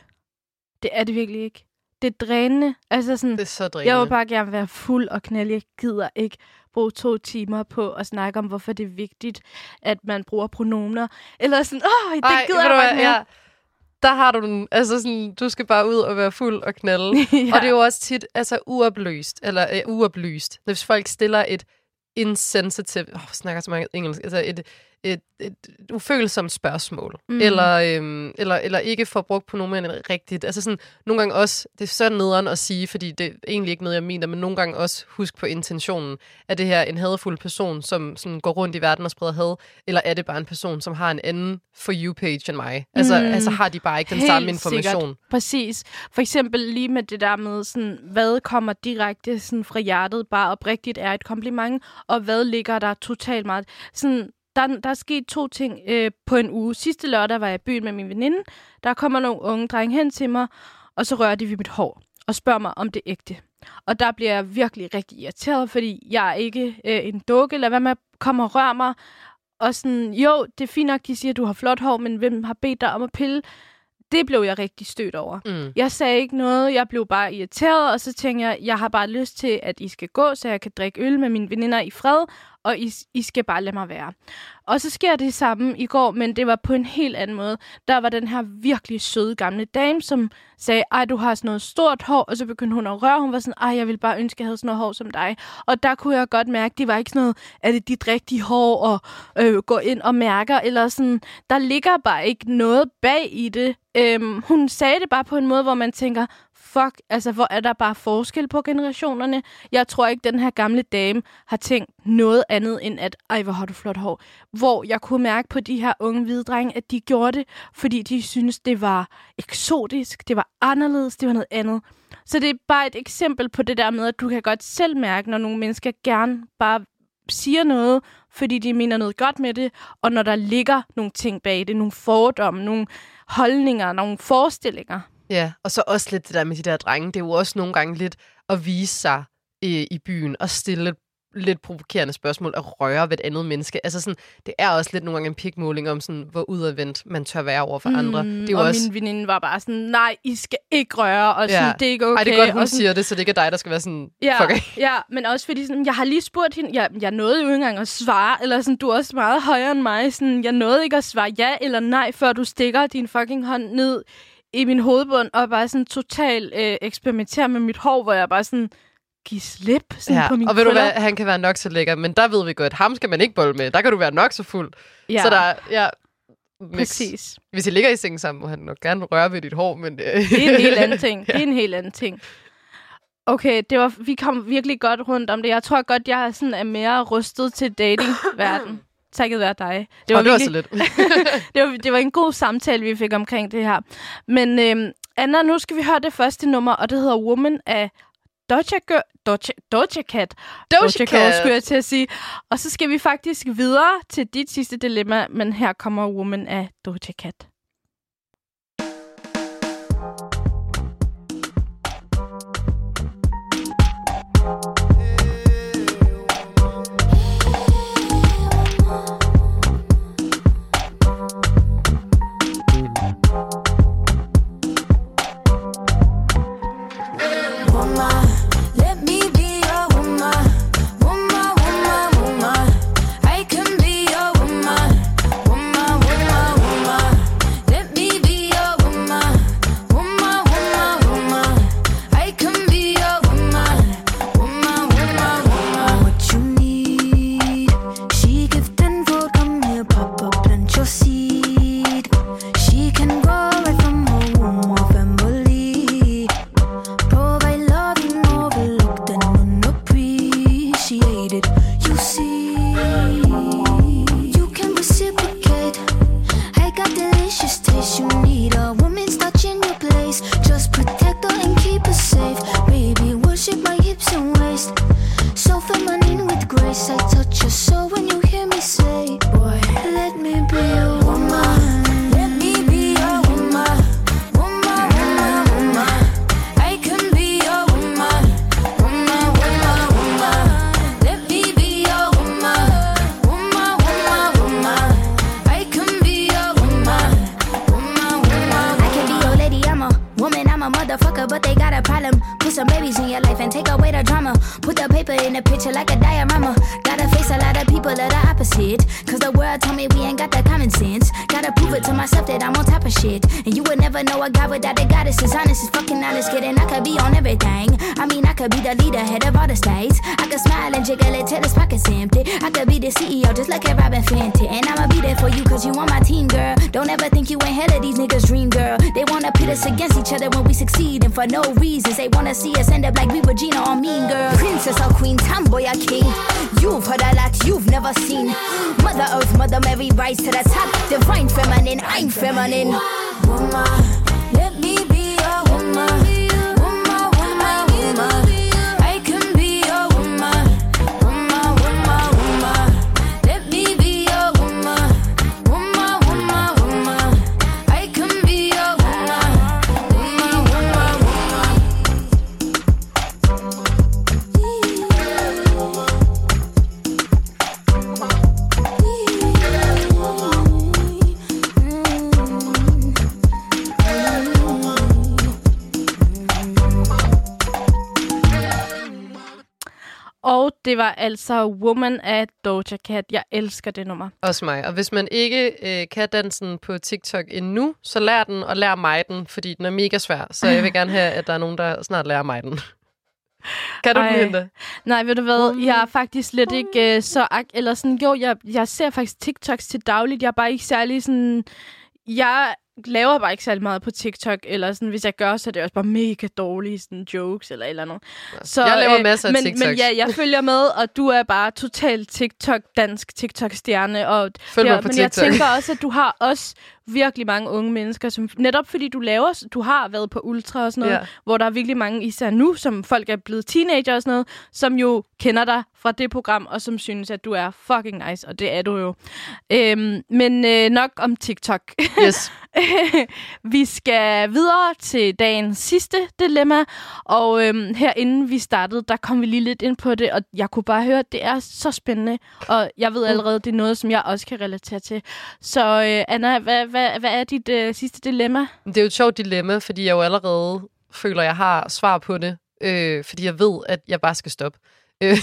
Det er det virkelig ikke. Det er drænende. Altså sådan, Det er så drænende. jeg vil bare gerne være fuld og knald. Jeg gider ikke bruge to timer på at snakke om, hvorfor det er vigtigt, at man bruger pronomer. Eller sådan, åh, det Ej, gider jeg mere. ja. Der har du den. Altså sådan, du skal bare ud og være fuld og knalde. ja. Og det er jo også tit altså uoplyst, eller øh, uoplyst. Hvis folk stiller et insensitive, åh, oh, snakker så mange engelsk, altså et, et, et ufølsomt spørgsmål, mm. eller, øhm, eller, eller ikke får brugt på nogen rigtigt. Altså sådan, nogle gange også, det er så nederen at sige, fordi det er egentlig ikke noget, jeg mener, men nogle gange også husk på intentionen. Er det her en hadfuld person, som sådan går rundt i verden og spreder had, eller er det bare en person, som har en anden for you-page end mig? Altså, mm. altså har de bare ikke den Helt samme information? Sikkert. Præcis. For eksempel lige med det der med, sådan, hvad kommer direkte sådan, fra hjertet, bare oprigtigt er et kompliment, og hvad ligger der totalt meget. Sådan, der, der er sket to ting øh, på en uge. Sidste lørdag var jeg i byen med min veninde. Der kommer nogle unge drenge hen til mig, og så rører de ved mit hår og spørger mig, om det er ægte. Og der bliver jeg virkelig rigtig irriteret, fordi jeg er ikke øh, en dukke, eller hvad med at komme og røre mig. Og sådan, jo, det er fint nok, de siger, at du har flot hår, men hvem har bedt dig om at pille? Det blev jeg rigtig stødt over. Mm. Jeg sagde ikke noget, jeg blev bare irriteret, og så tænkte jeg, jeg har bare lyst til, at I skal gå, så jeg kan drikke øl med mine veninder i fred, og I, I skal bare lade mig være. Og så sker det samme i går, men det var på en helt anden måde. Der var den her virkelig søde gamle dame, som sagde, ej, du har sådan noget stort hår, og så begyndte hun at røre. Hun var sådan, ej, jeg vil bare ønske, jeg havde sådan noget hår som dig. Og der kunne jeg godt mærke, det var ikke sådan noget, er det dit rigtige hår, og øh, gå ind og mærker, eller sådan, der ligger bare ikke noget bag i det. Øhm, hun sagde det bare på en måde, hvor man tænker, fuck, altså hvor er der bare forskel på generationerne. Jeg tror ikke, den her gamle dame har tænkt noget andet end at, ej, hvor har du flot hår. Hvor jeg kunne mærke på de her unge hvide drenge, at de gjorde det, fordi de synes det var eksotisk, det var anderledes, det var noget andet. Så det er bare et eksempel på det der med, at du kan godt selv mærke, når nogle mennesker gerne bare siger noget, fordi de mener noget godt med det, og når der ligger nogle ting bag det, nogle fordomme, nogle holdninger, nogle forestillinger. Ja, og så også lidt det der med de der drenge. Det er jo også nogle gange lidt at vise sig i, i byen og stille lidt provokerende spørgsmål og røre ved et andet menneske. Altså sådan, det er også lidt nogle gange en pikmåling om, sådan, hvor udadvendt man tør være over for mm, andre. Det er og også... min veninde var bare sådan, nej, I skal ikke røre, og sådan, ja. det er ikke okay. Ej, det er godt, hun og sådan... siger det, så det ikke er dig, der skal være sådan, ja, fuck af. Ja, men også fordi, sådan, jeg har lige spurgt hende, jeg, jeg nåede jo ikke engang at svare, eller sådan, du er også meget højere end mig, sådan, jeg nåede ikke at svare ja eller nej, før du stikker din fucking hånd ned i min hovedbund, og bare sådan totalt øh, eksperimentere med mit hår, hvor jeg bare sådan, give slip sådan ja, på min Og ved krøller. du hvad, han kan være nok så lækker, men der ved vi godt, ham skal man ikke bolle med. Der kan du være nok så fuld. Ja. Så der, ja, hvis, Præcis. Hvis I ligger i sengen sammen, må han nok gerne røre ved dit hår, men... Øh, det er en helt anden ting. ja. Det er en helt anden ting. Okay, det var, vi kom virkelig godt rundt om det. Jeg tror godt, jeg sådan er mere rustet til dating-verden. Takket være dig. Det var, oh, det var så lidt. det, var, det var en god samtale, vi fik omkring det her. Men øhm, Anna, nu skal vi høre det første nummer, og det hedder Woman af Doja, Girl, Doja, Doja Cat. Doja, Doja Cat. skulle jeg til at sige. Og så skal vi faktisk videre til dit sidste dilemma, men her kommer Woman af Doja Cat. Shit. And you would never know a guy without a goddess is honest, is fucking honest, kidding. I could be on everything. I mean, I could be the leader, head of all the states. I could smile and jiggle it till his pockets empty. I could be the CEO, just like a Robin Fenty. And I'ma be there for you, cause you on my team, girl. Don't ever think you ain't hell of these niggas' dream, girl. They wanna pit us against each other when we succeed, and for no reasons. They wanna see us end up like we were Gina or Mean Girl. Princess or Queen, tomboy or king. You've heard a lot you've never seen. Mother Earth, Mother Mary, rise to the top. Divine feminine, I'm feminine. Woman, let me be det var altså Woman af Doja Cat. Jeg elsker det nummer. Også mig. Og hvis man ikke øh, kan dansen på TikTok endnu, så lær den, og lær mig den, fordi den er mega svær. Så jeg vil gerne have, at der er nogen, der snart lærer mig den. kan du Ej. Linda? Nej, ved du hvad? Jeg er faktisk slet ikke øh, så... Ak- eller sådan, jo, jeg, jeg ser faktisk TikToks til dagligt. Jeg er bare ikke særlig sådan... Jeg laver bare ikke særlig meget på TikTok, eller sådan, hvis jeg gør, så er det også bare mega dårlige sådan, jokes eller eller andet. Så, Jeg laver masser af men, TikToks. Men ja, jeg følger med, og du er bare totalt TikTok, dansk TikTok-stjerne. Og Følg mig ja, på men jeg TikTok. tænker også, at du har også virkelig mange unge mennesker, som netop fordi du laver, du har været på Ultra og sådan noget, Ja. hvor der er virkelig mange, især nu, som folk er blevet teenager og sådan noget, som jo kender dig fra det program, og som synes, at du er fucking nice, og det er du jo. Øhm, men øh, nok om TikTok. Yes. vi skal videre til dagens sidste dilemma, og øhm, herinde vi startede, der kom vi lige lidt ind på det, og jeg kunne bare høre, at det er så spændende, og jeg ved allerede, det er noget, som jeg også kan relatere til. Så øh, Anna, hvad, hvad, hvad er dit øh, sidste dilemma? Det er jo et sjovt dilemma, fordi jeg jo allerede føler, at jeg har svar på det. Øh, fordi jeg ved, at jeg bare skal stoppe. Øh,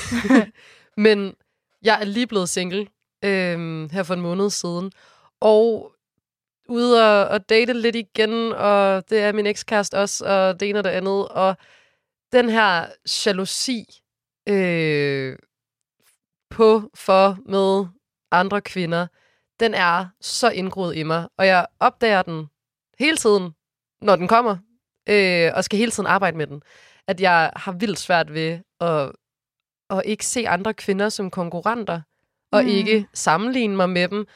Men jeg er lige blevet single øh, her for en måned siden. Og ude og, og date lidt igen, og det er min ekskæreste også, og det ene og det andet. Og den her jalousi øh, på, for, med andre kvinder, den er så indgroet i mig. Og jeg opdager den hele tiden, når den kommer, øh, og skal hele tiden arbejde med den. At jeg har vildt svært ved at, at ikke se andre kvinder som konkurrenter, og Mm. mm. ikke sammenligne mig med dem.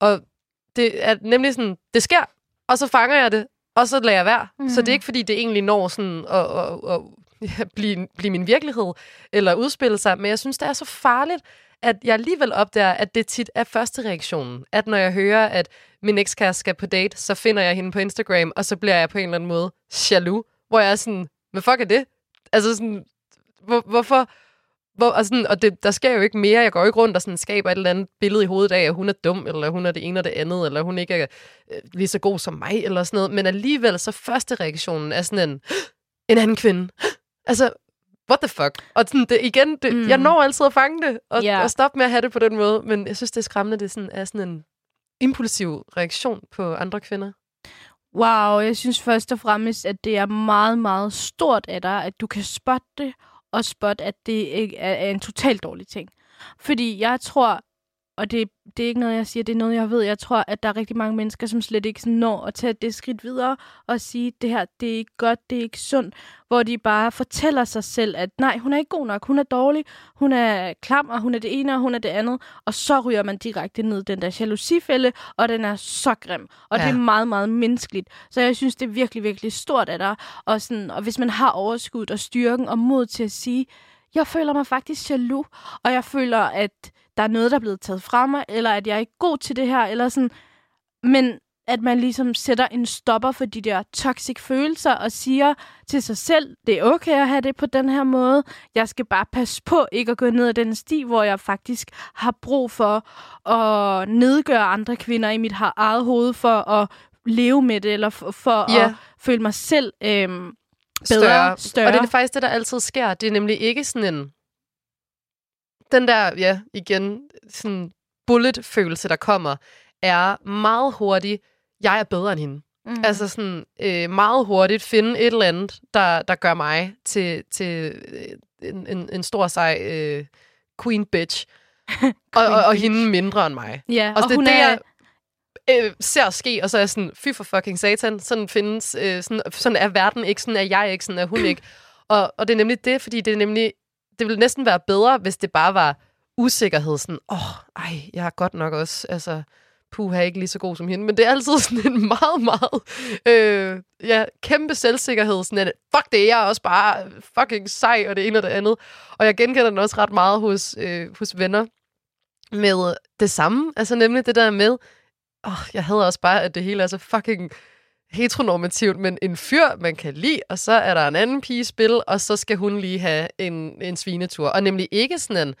Og det er nemlig sådan, det sker, og så fanger jeg det, og så lader jeg være. Mm. Så det er ikke, fordi det egentlig når sådan at, at, at, at blive, blive min virkelighed, eller udspille sig, men jeg synes, det er så farligt, at jeg alligevel opdager, at det tit er første reaktionen. At når jeg hører, at min ekskæreste skal på date, så finder jeg hende på Instagram, og så bliver jeg på en eller anden måde jaloux, hvor jeg er sådan, hvad fuck er det? Altså sådan, hvor, hvorfor? Hvor, og sådan, og det, der sker jo ikke mere. Jeg går jo ikke rundt og sådan, skaber et eller andet billede i hovedet af, at hun er dum, eller hun er det ene og det andet, eller hun ikke er øh, lige så god som mig, eller sådan noget. Men alligevel, så første reaktionen er sådan en, en anden kvinde. Altså, what the fuck? Og sådan, det, igen, det, Mm. jeg når altid at fange det, og, yeah. og stoppe med at have det på den måde. Men jeg synes, det er skræmmende, det er sådan, er sådan en impulsiv reaktion på andre kvinder. Wow, jeg synes først og fremmest, at det er meget, meget stort af dig, at du kan spotte det, og spotte, at det ikke er, er en totalt dårlig ting. Fordi jeg tror, og det, det er ikke noget, jeg siger, det er noget, jeg ved. Jeg tror, at der er rigtig mange mennesker, som slet ikke når at tage det skridt videre og sige, det her, det er ikke godt, det er ikke sundt. Hvor de bare fortæller sig selv, at nej, hun er ikke god nok, hun er dårlig, hun er klam, og hun er det ene, og hun er det andet. Og så ryger man direkte ned den der jalousifælde, og den er så grim. Og. Ja. det er meget, meget menneskeligt. Så jeg synes, det er virkelig, virkelig stort af dig. Og, sådan, og hvis man har overskud og styrken og mod til at sige, jeg føler mig faktisk jaloux, og jeg føler, at der er noget, der er blevet taget fra mig, eller at jeg er ikke god til det her, eller sådan. Men at man ligesom sætter en stopper for de der toxic følelser og siger til sig selv, det er okay at have det på den her måde. Jeg skal bare passe på ikke at gå ned ad den sti, hvor jeg faktisk har brug for at nedgøre andre kvinder i mit har- eget hoved for at leve med det, eller for, Ja. at føle mig selv øhm, bedre, større. større. Og det er faktisk det, der altid sker. Det er nemlig ikke sådan en... Den der, ja, igen, sådan bullet-følelse, der kommer, er meget hurtigt. jeg er bedre end hende. Mm. Altså sådan øh, meget hurtigt finde et eller andet, der, der gør mig til, til øh, en, en, en stor sej øh, queen bitch. og, og, og hende mindre end mig. ja, Og, og det er hun det, er, jeg øh, ser ske, og så er jeg sådan, fy for fucking satan, sådan findes, øh, sådan, sådan er verden ikke, sådan er jeg ikke, sådan er hun ikke. Og, og det er nemlig det, fordi det er nemlig, det ville næsten være bedre, hvis det bare var usikkerhed, sådan, åh, oh, ej, jeg er godt nok også, altså, puh, ikke lige så god som hende, men det er altid sådan en meget, meget, øh, ja, kæmpe selvsikkerhed, sådan at, fuck det, jeg er også bare fucking sej, og det ene og det andet. Og jeg genkender den også ret meget hos, øh, hos venner med det samme, altså nemlig det der med, åh, oh, jeg havde også bare, at det hele er så fucking heteronormativt, men en fyr, man kan lide, og så er der en anden pige i spil, og så skal hun lige have en, en svinetur. Og nemlig ikke sådan en,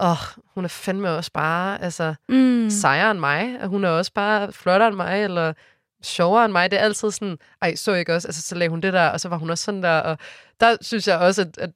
åh, oh, hun er fandme også bare, altså, mm, sejere end mig, og hun er også bare flottere end mig, eller sjovere end mig. Det er altid sådan, ej, så ikke også, altså, så lagde hun det der, og så var hun også sådan der, og der synes jeg også, at, at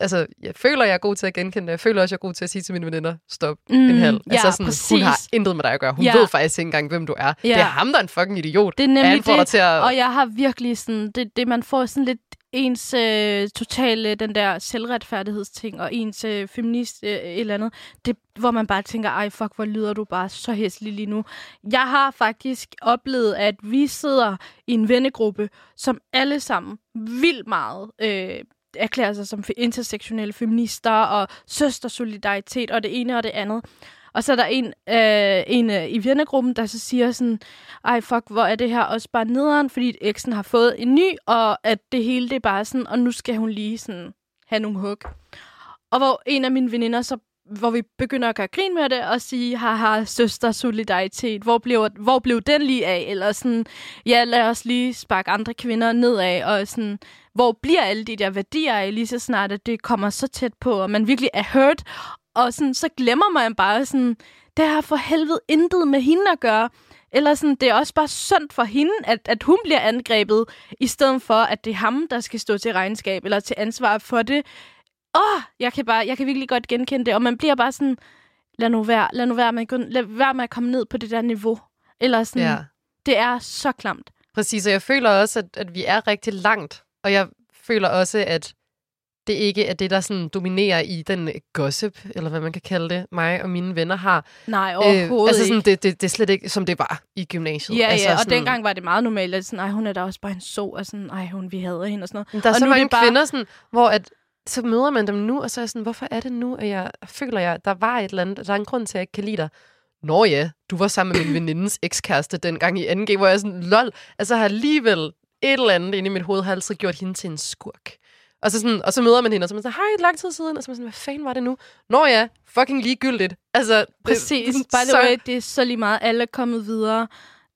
altså, jeg føler, jeg er god til at genkende det. Jeg føler også, jeg er god til at sige til mine veninder, stop Mm, en halv. ja, altså sådan, præcis. hun har intet med dig at gøre. Hun Ja. ved faktisk ikke engang, hvem du er. Ja. Det er ham, der er en fucking idiot. det er nemlig dig det, til at... og jeg har virkelig sådan, det, det man får sådan lidt ens øh, totale, den der selvretfærdighedsting, og ens øh, feminist øh, et eller andet, det, hvor man bare tænker, ej fuck, hvor lyder du bare så hæslig lige nu. Jeg har faktisk oplevet, at vi sidder i en vennegruppe, som alle sammen vildt meget øh, erklærer sig som intersektionelle feminister, og søstersolidaritet, og det ene og det andet. Og så er der en, øh, en øh, i vennegruppen, der så siger sådan, ej fuck, hvor er det her også bare nederen, fordi eksen har fået en ny, og at det hele det er bare sådan, og nu skal hun lige sådan have nogle hug. Og hvor en af mine veninder så hvor vi begynder at gøre grin med det og sige, haha, søster solidaritet, hvor blev, hvor blev den lige af? Eller sådan, ja, lad os lige sparke andre kvinder nedad, og sådan, hvor bliver alle de der værdier af, lige så snart, at det kommer så tæt på, og man virkelig er hurt, og sådan, så glemmer man bare sådan, det har for helvede intet med hende at gøre. Eller sådan, det er også bare synd for hende, at, at hun bliver angrebet, i stedet for, at det er ham, der skal stå til regnskab, eller til ansvar for det. Åh, jeg kan, bare, jeg kan virkelig godt genkende det, og man bliver bare sådan, lad nu være, lad nu være med, lad være med at komme ned på det der niveau. Eller sådan, Ja. det er så klamt. Præcis, og jeg føler også, at, at vi er rigtig langt. Og jeg føler også, at det ikke er det, der sådan dominerer i den gossip, eller hvad man kan kalde det, mig og mine venner har. Nej, overhovedet altså sådan, ikke. det, det, det er slet ikke, som det var i gymnasiet. Ja, altså ja, og sådan, dengang var det meget normalt, at sådan, ej, hun er da også bare en så, og sådan, ej, hun, vi hader hende og sådan noget. Der er Og så nu mange det bare- kvinder, sådan, hvor at, så møder man dem nu, og så er jeg sådan, hvorfor er det nu, at jeg føler, jeg, der var et eller andet, der er en grund til, at jeg ikke kan lide dig. Nå ja, du var sammen med min venindes ekskæreste dengang i 2G, hvor jeg er sådan, lol, altså har alligevel et eller andet inde i mit hoved, har altid gjort hende til en skurk. Og så, sådan, og så møder man hende, og så er man sådan, hej, lang tid siden, og så er man sådan, hvad fanden var det nu? Nå ja, fucking ligegyldigt. Altså, det- Præcis. sådan, By the så- way, det er så lige meget. Alle er kommet videre.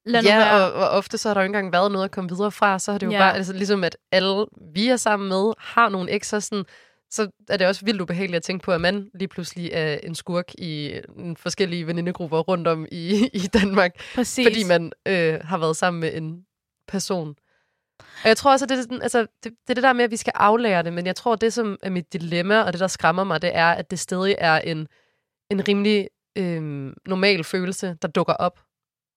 Lad ja, være. og, og ofte så har der jo ikke engang været noget at komme videre fra. Så har det jo Ja. bare, altså ligesom at alle, vi er sammen med, har nogle ekser, sådan, så er det også vildt ubehageligt at tænke på, at man lige pludselig er en skurk i en forskellige venindegrupper rundt om i, i Danmark, Præcis. fordi man øh, har været sammen med en person. Og jeg tror også, at det, er sådan, altså, det, det er det der med, at vi skal aflære det, men jeg tror, at det, som er mit dilemma, og det, der skræmmer mig, det er, at det stadig er en, en rimelig øh, normal følelse, der dukker op.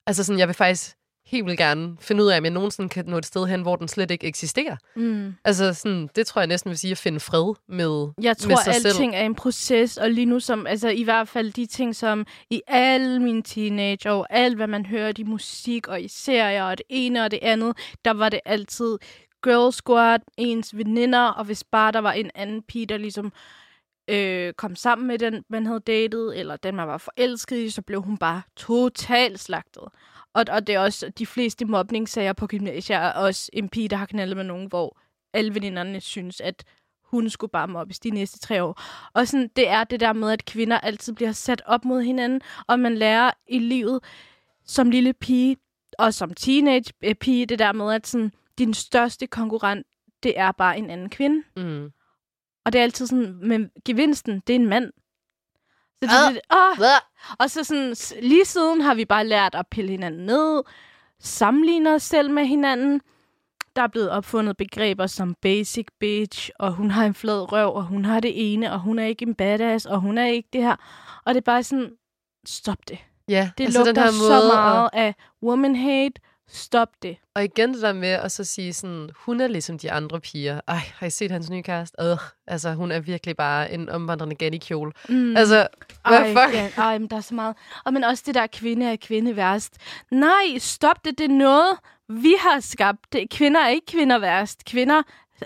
Altså sådan, jeg vil faktisk helt vil gerne finde ud af, om jeg nogensinde kan nå et sted hen, hvor den slet ikke eksisterer. Mm. Altså sådan, det tror jeg næsten vil sige at finde fred med, Jeg med tror, sig selv. alting er en proces, og lige nu som, altså i hvert fald de ting, som i alle mine teenage og alt, hvad man hører i musik og i serier og det ene og det andet, der var det altid girl squad, ens veninder, og hvis bare der var en anden pige, der ligesom øh, kom sammen med den, man havde datet, eller den, man var forelsket i, så blev hun bare totalt slagtet. Og, og det er også de fleste mobbningssager på gymnasiet, er også en pige, der har knaldet med nogen, hvor alle veninderne synes, at hun skulle bare mobbes de næste tre år. Og sådan, det er det der med, at kvinder altid bliver sat op mod hinanden, og man lærer i livet som lille pige, og som teenage øh, pige, det der med, at sådan, din største konkurrent, det er bare en anden kvinde. Mm. Og det er altid sådan, men gevinsten, det er en mand. Så det, Ah. det, åh, og så sådan, lige siden har vi bare lært at pille hinanden ned, sammenligne os selv med hinanden. Der er blevet opfundet begreber som basic bitch, og hun har en flad røv, og hun har det ene, og hun er ikke en badass, og hun er ikke det her. Og det er bare sådan, stop det. Ja, Det altså lugter den her så måde meget At, af woman hate, Stop det. Og igen det der med at så sige sådan, hun er ligesom de andre piger. Ej, har I set hans nye kæreste? Øh, altså, hun er virkelig bare en omvandrende gen i kjole. Mm. Altså, hvad Ej, fuck? Ja, ej, men der er så meget. Og men også det der kvinde er kvinde værst. Nej, stop det. Det er noget, vi har skabt. Det, kvinder er ikke kvinder værst. Kvinder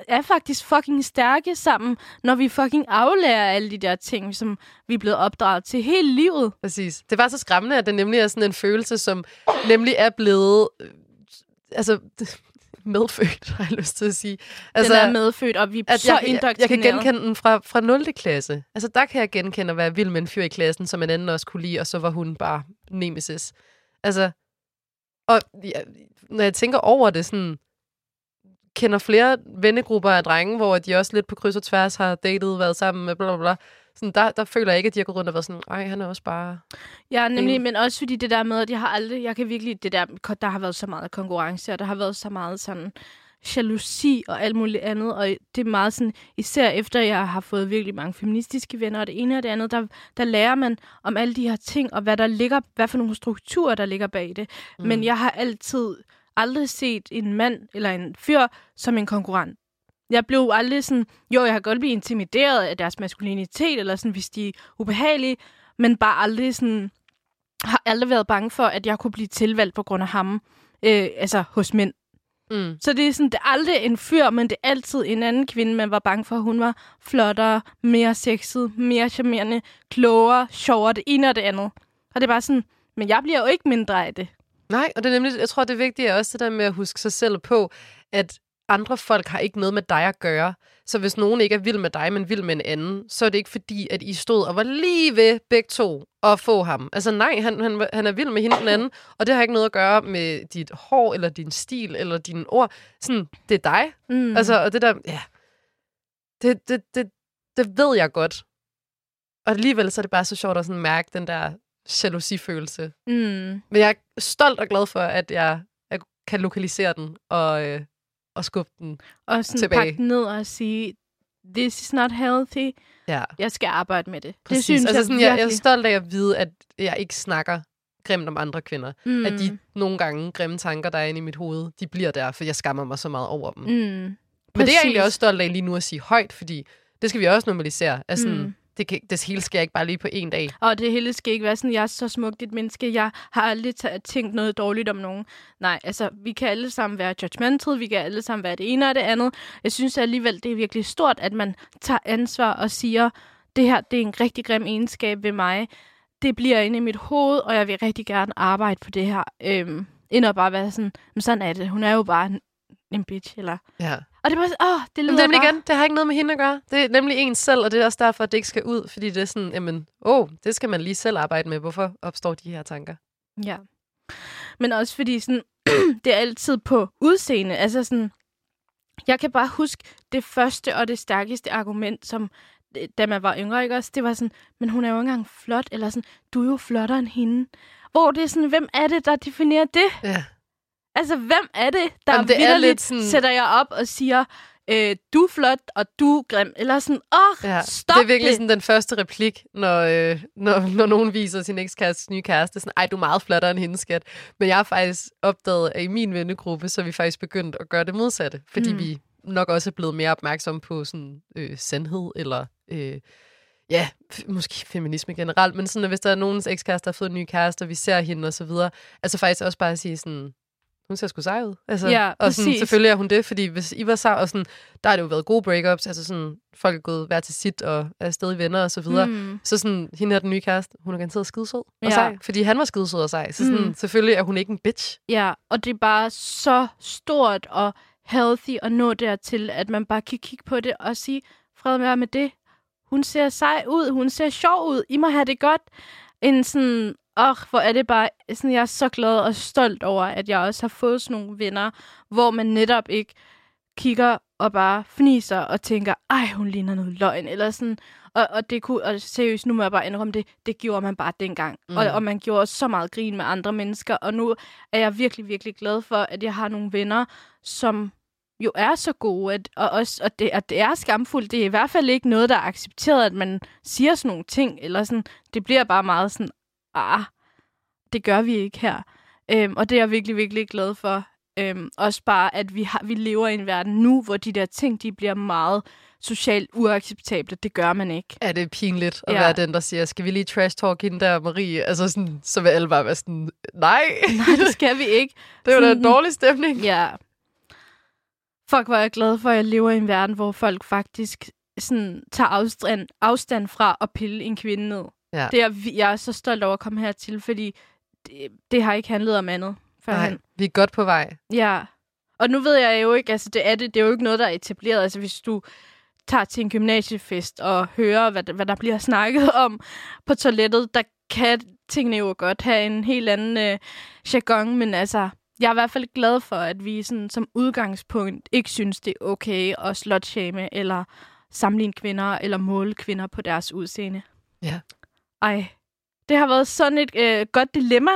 er faktisk fucking stærke sammen, når vi fucking aflærer alle de der ting, som vi er blevet opdraget til hele livet. Præcis. Det var så skræmmende, at det nemlig er sådan en følelse, som nemlig er blevet... øh, Altså, medfødt, har jeg lyst til at sige. Altså, den er medfødt, og vi er at så jeg, jeg, jeg kan indoktrineret. genkende den fra, fra 0. klasse. Altså, der kan jeg genkende at være vild med en fyr i klassen, som en anden også kunne lide, og så var hun bare nemesis. Altså, og ja, når jeg tænker over det, sådan, kender flere vennegrupper af drenge, hvor de også lidt på kryds og tværs har datet, været sammen med bla bla bla. Sådan, der, der føler jeg ikke, at de har gået rundt og været sådan, ej, han er også bare... Ja, nemlig, Ingen- men også fordi det der med, at jeg har aldrig, jeg kan virkelig, det der, der har været så meget konkurrence, og der har været så meget sådan jalousi og alt muligt andet, og det er meget sådan, især efter jeg har fået virkelig mange feministiske venner, og det ene og det andet, der, der lærer man om alle de her ting, og hvad der ligger, hvad for nogle strukturer, der ligger bag det. Mm. Men jeg har altid aldrig set en mand eller en fyr som en konkurrent. Jeg blev aldrig sådan, jo, jeg har godt blive intimideret af deres maskulinitet, eller sådan, hvis de er ubehagelige, men bare aldrig sådan, har aldrig været bange for, at jeg kunne blive tilvalgt på grund af ham, øh, altså hos mænd. Mm. Så det er sådan, det er aldrig en fyr, men det er altid en anden kvinde, man var bange for, hun var flottere, mere sexet, mere charmerende, klogere, sjovere, det ene og det andet. Og det er bare sådan, men jeg bliver jo ikke mindre af det. Nej, og det er nemlig, jeg tror, det vigtige er også det der med at huske sig selv på, at andre folk har ikke noget med dig at gøre. Så hvis nogen ikke er vild med dig, men vild med en anden, så er det ikke fordi, at I stod og var lige ved begge to at få ham. Altså nej, han, han, han er vild med hende den anden, og det har ikke noget at gøre med dit hår, eller din stil, eller dine ord. Sådan, det er dig. Mm. Altså, og det der, ja, det, det, det, det ved jeg godt. Og alligevel så er det bare så sjovt at sådan mærke den der jalousifølelse. mm. Men jeg er stolt og glad for, at jeg, jeg kan lokalisere den og, øh, og skubbe den. Og sådan tilbage. pakke den ned og sige, this is not healthy. Ja, Jeg skal arbejde med det. præcis. Det synes altså, jeg sådan, jeg, jeg er stolt af at vide, at jeg ikke snakker grimt om andre kvinder. mm. Mm. At de nogle gange grimme tanker, der er inde i mit hoved, de bliver der, for jeg skammer mig så meget over dem. Mm. Mm. Men det er jeg egentlig også stolt af lige nu at sige højt, fordi det skal vi også normalisere. Altså, Mm det, kan, det hele sker ikke bare lige på en dag. Og det hele skal ikke være sådan, jeg er så smukt et menneske. Jeg har aldrig tænkt noget dårligt om nogen. Nej, altså, vi kan alle sammen være judgmental. Vi kan alle sammen være det ene og det andet. Jeg synes alligevel, det er virkelig stort, at man tager ansvar og siger, det her, det er en rigtig grim egenskab ved mig. Det bliver inde i mit hoved, og jeg vil rigtig gerne arbejde på det her. Øhm, end at bare være sådan, men sådan er det. Hun er jo bare en, en bitch, eller... Ja. Og det bare sådan, åh, det lyder Men det er nemlig bare... igen, det har ikke noget med hende at gøre. Det er nemlig en selv, og det er også derfor, at det ikke skal ud. Fordi det er sådan, jamen, åh, oh, det skal man lige selv arbejde med. Hvorfor opstår de her tanker? Ja. Men også fordi sådan, det er altid på udseende. Altså sådan, jeg kan bare huske det første og det stærkeste argument, som øh, da man var yngre, ikke også? Det var sådan, men hun er jo ikke engang flot, eller sådan, du er jo flottere end hende. Hvor det er sådan, hvem er det, der definerer det? Ja. Altså, hvem er det, der Jamen, det er lidt sådan- sætter jeg op og siger, øh, du er flot, og du er grim. Eller sådan, åh, Ja, stop det er virkelig det. sådan den første replik, når, øh, når, når nogen viser sin ekskærestes nye kæreste. Sådan, ej, du er meget flottere end hendes skat. Men jeg har faktisk opdaget, at i min vennegruppe, så er vi faktisk begyndt at gøre det modsatte. Fordi Mm. vi nok også er blevet mere opmærksomme på sådan, øh, sandhed, eller øh, ja, måske feminisme generelt. Men sådan, at hvis der er nogens ekskæreste, der har fået en ny kæreste, og vi ser hende og så videre, altså faktisk også bare at sige sådan, hun ser sgu sej ud. Altså, Ja, og sådan, præcis. selvfølgelig er hun det, fordi hvis I var sej, og sådan, der har det jo været gode breakups, altså sådan, folk er gået hver til sit, og er stadig venner og så videre. Mm. Så sådan, hende her den nye kæreste, hun er garanteret skidesød og Ja. sej, fordi han var skidesød og sej. Så sådan, Mm. selvfølgelig er hun ikke en bitch. Ja, og det er bare så stort og healthy at nå dertil, at man bare kan kigge på det og sige, fred være med det. Hun ser sej ud, hun ser sjov ud, I må have det godt. En sådan, åh, hvor er det bare, sådan, jeg er så glad og stolt over, at jeg også har fået sådan nogle venner, hvor man netop ikke kigger og bare fniser og tænker, ej, hun ligner noget løgn, eller sådan. Og, og det kunne, og seriøst, nu må jeg bare indrømme det, det gjorde man bare dengang. Mm. Og, og man gjorde så meget grin med andre mennesker, og nu er jeg virkelig, virkelig glad for, at jeg har nogle venner, som jo er så gode, at, og, også, og det, at det er skamfuldt. Det er i hvert fald ikke noget, der er accepteret, at man siger sådan nogle ting, eller sådan, det bliver bare meget sådan, ah, det gør vi ikke her. Øhm, og det er jeg virkelig, virkelig glad for. Øhm, også bare, at vi, har, vi lever i en verden nu, hvor de der ting, de bliver meget socialt uacceptable. Det gør man ikke. Er det pinligt at Ja. være den, der siger, skal vi lige trash talk hende der, Marie? Altså sådan, så vil alle bare være sådan, nej, Nej, det skal vi ikke. det var da Sådan- en dårlig stemning. Ja. Fuck, hvor er jeg glad for, at jeg lever i en verden, hvor folk faktisk sådan, tager afstand, afstand fra at pille en kvinde ned. Ja. Det er, jeg er så stolt over at komme hertil, fordi det, det har ikke handlet om andet. førhen. Nej, vi er godt på vej. Ja. Og nu ved jeg jo ikke, altså det er, det, det er jo ikke noget, der er etableret. Altså hvis du tager til en gymnasiefest og hører, hvad, der- hvad der bliver snakket om på toilettet, der kan tingene jo godt have en helt anden øh, jargon, men altså, jeg er i hvert fald glad for, at vi sådan, som udgangspunkt ikke synes, det er okay at slutshame eller sammenligne kvinder eller måle kvinder på deres udseende. Ja. Ej, det har været sådan et øh, godt dilemma,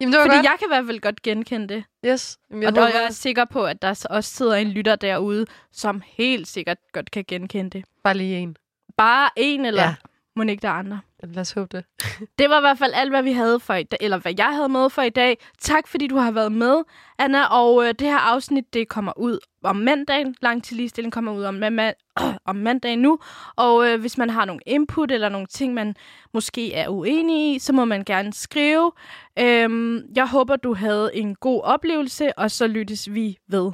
Jamen, det var fordi godt. jeg kan i hvert fald godt genkende det. Yes. Jamen, Jeg jeg og jeg er sikker på, at der også sidder en lytter derude, som helt sikkert godt kan genkende det. bare lige en. Bare en, eller ja. Må ikke der er andre. Lad os håbe det. Det var i hvert fald alt, hvad vi havde for i dag, eller hvad jeg havde med for i dag. Tak, fordi du har været med, Anna. Og øh, det her afsnit, det kommer ud om mandagen. Lang til ligestilling kommer ud om, ma- om mandagen nu. Og øh, hvis man har nogle input eller nogle ting, man måske er uenig i, så må man gerne skrive. Øhm, jeg håber, du havde en god oplevelse, og så lyttes vi ved.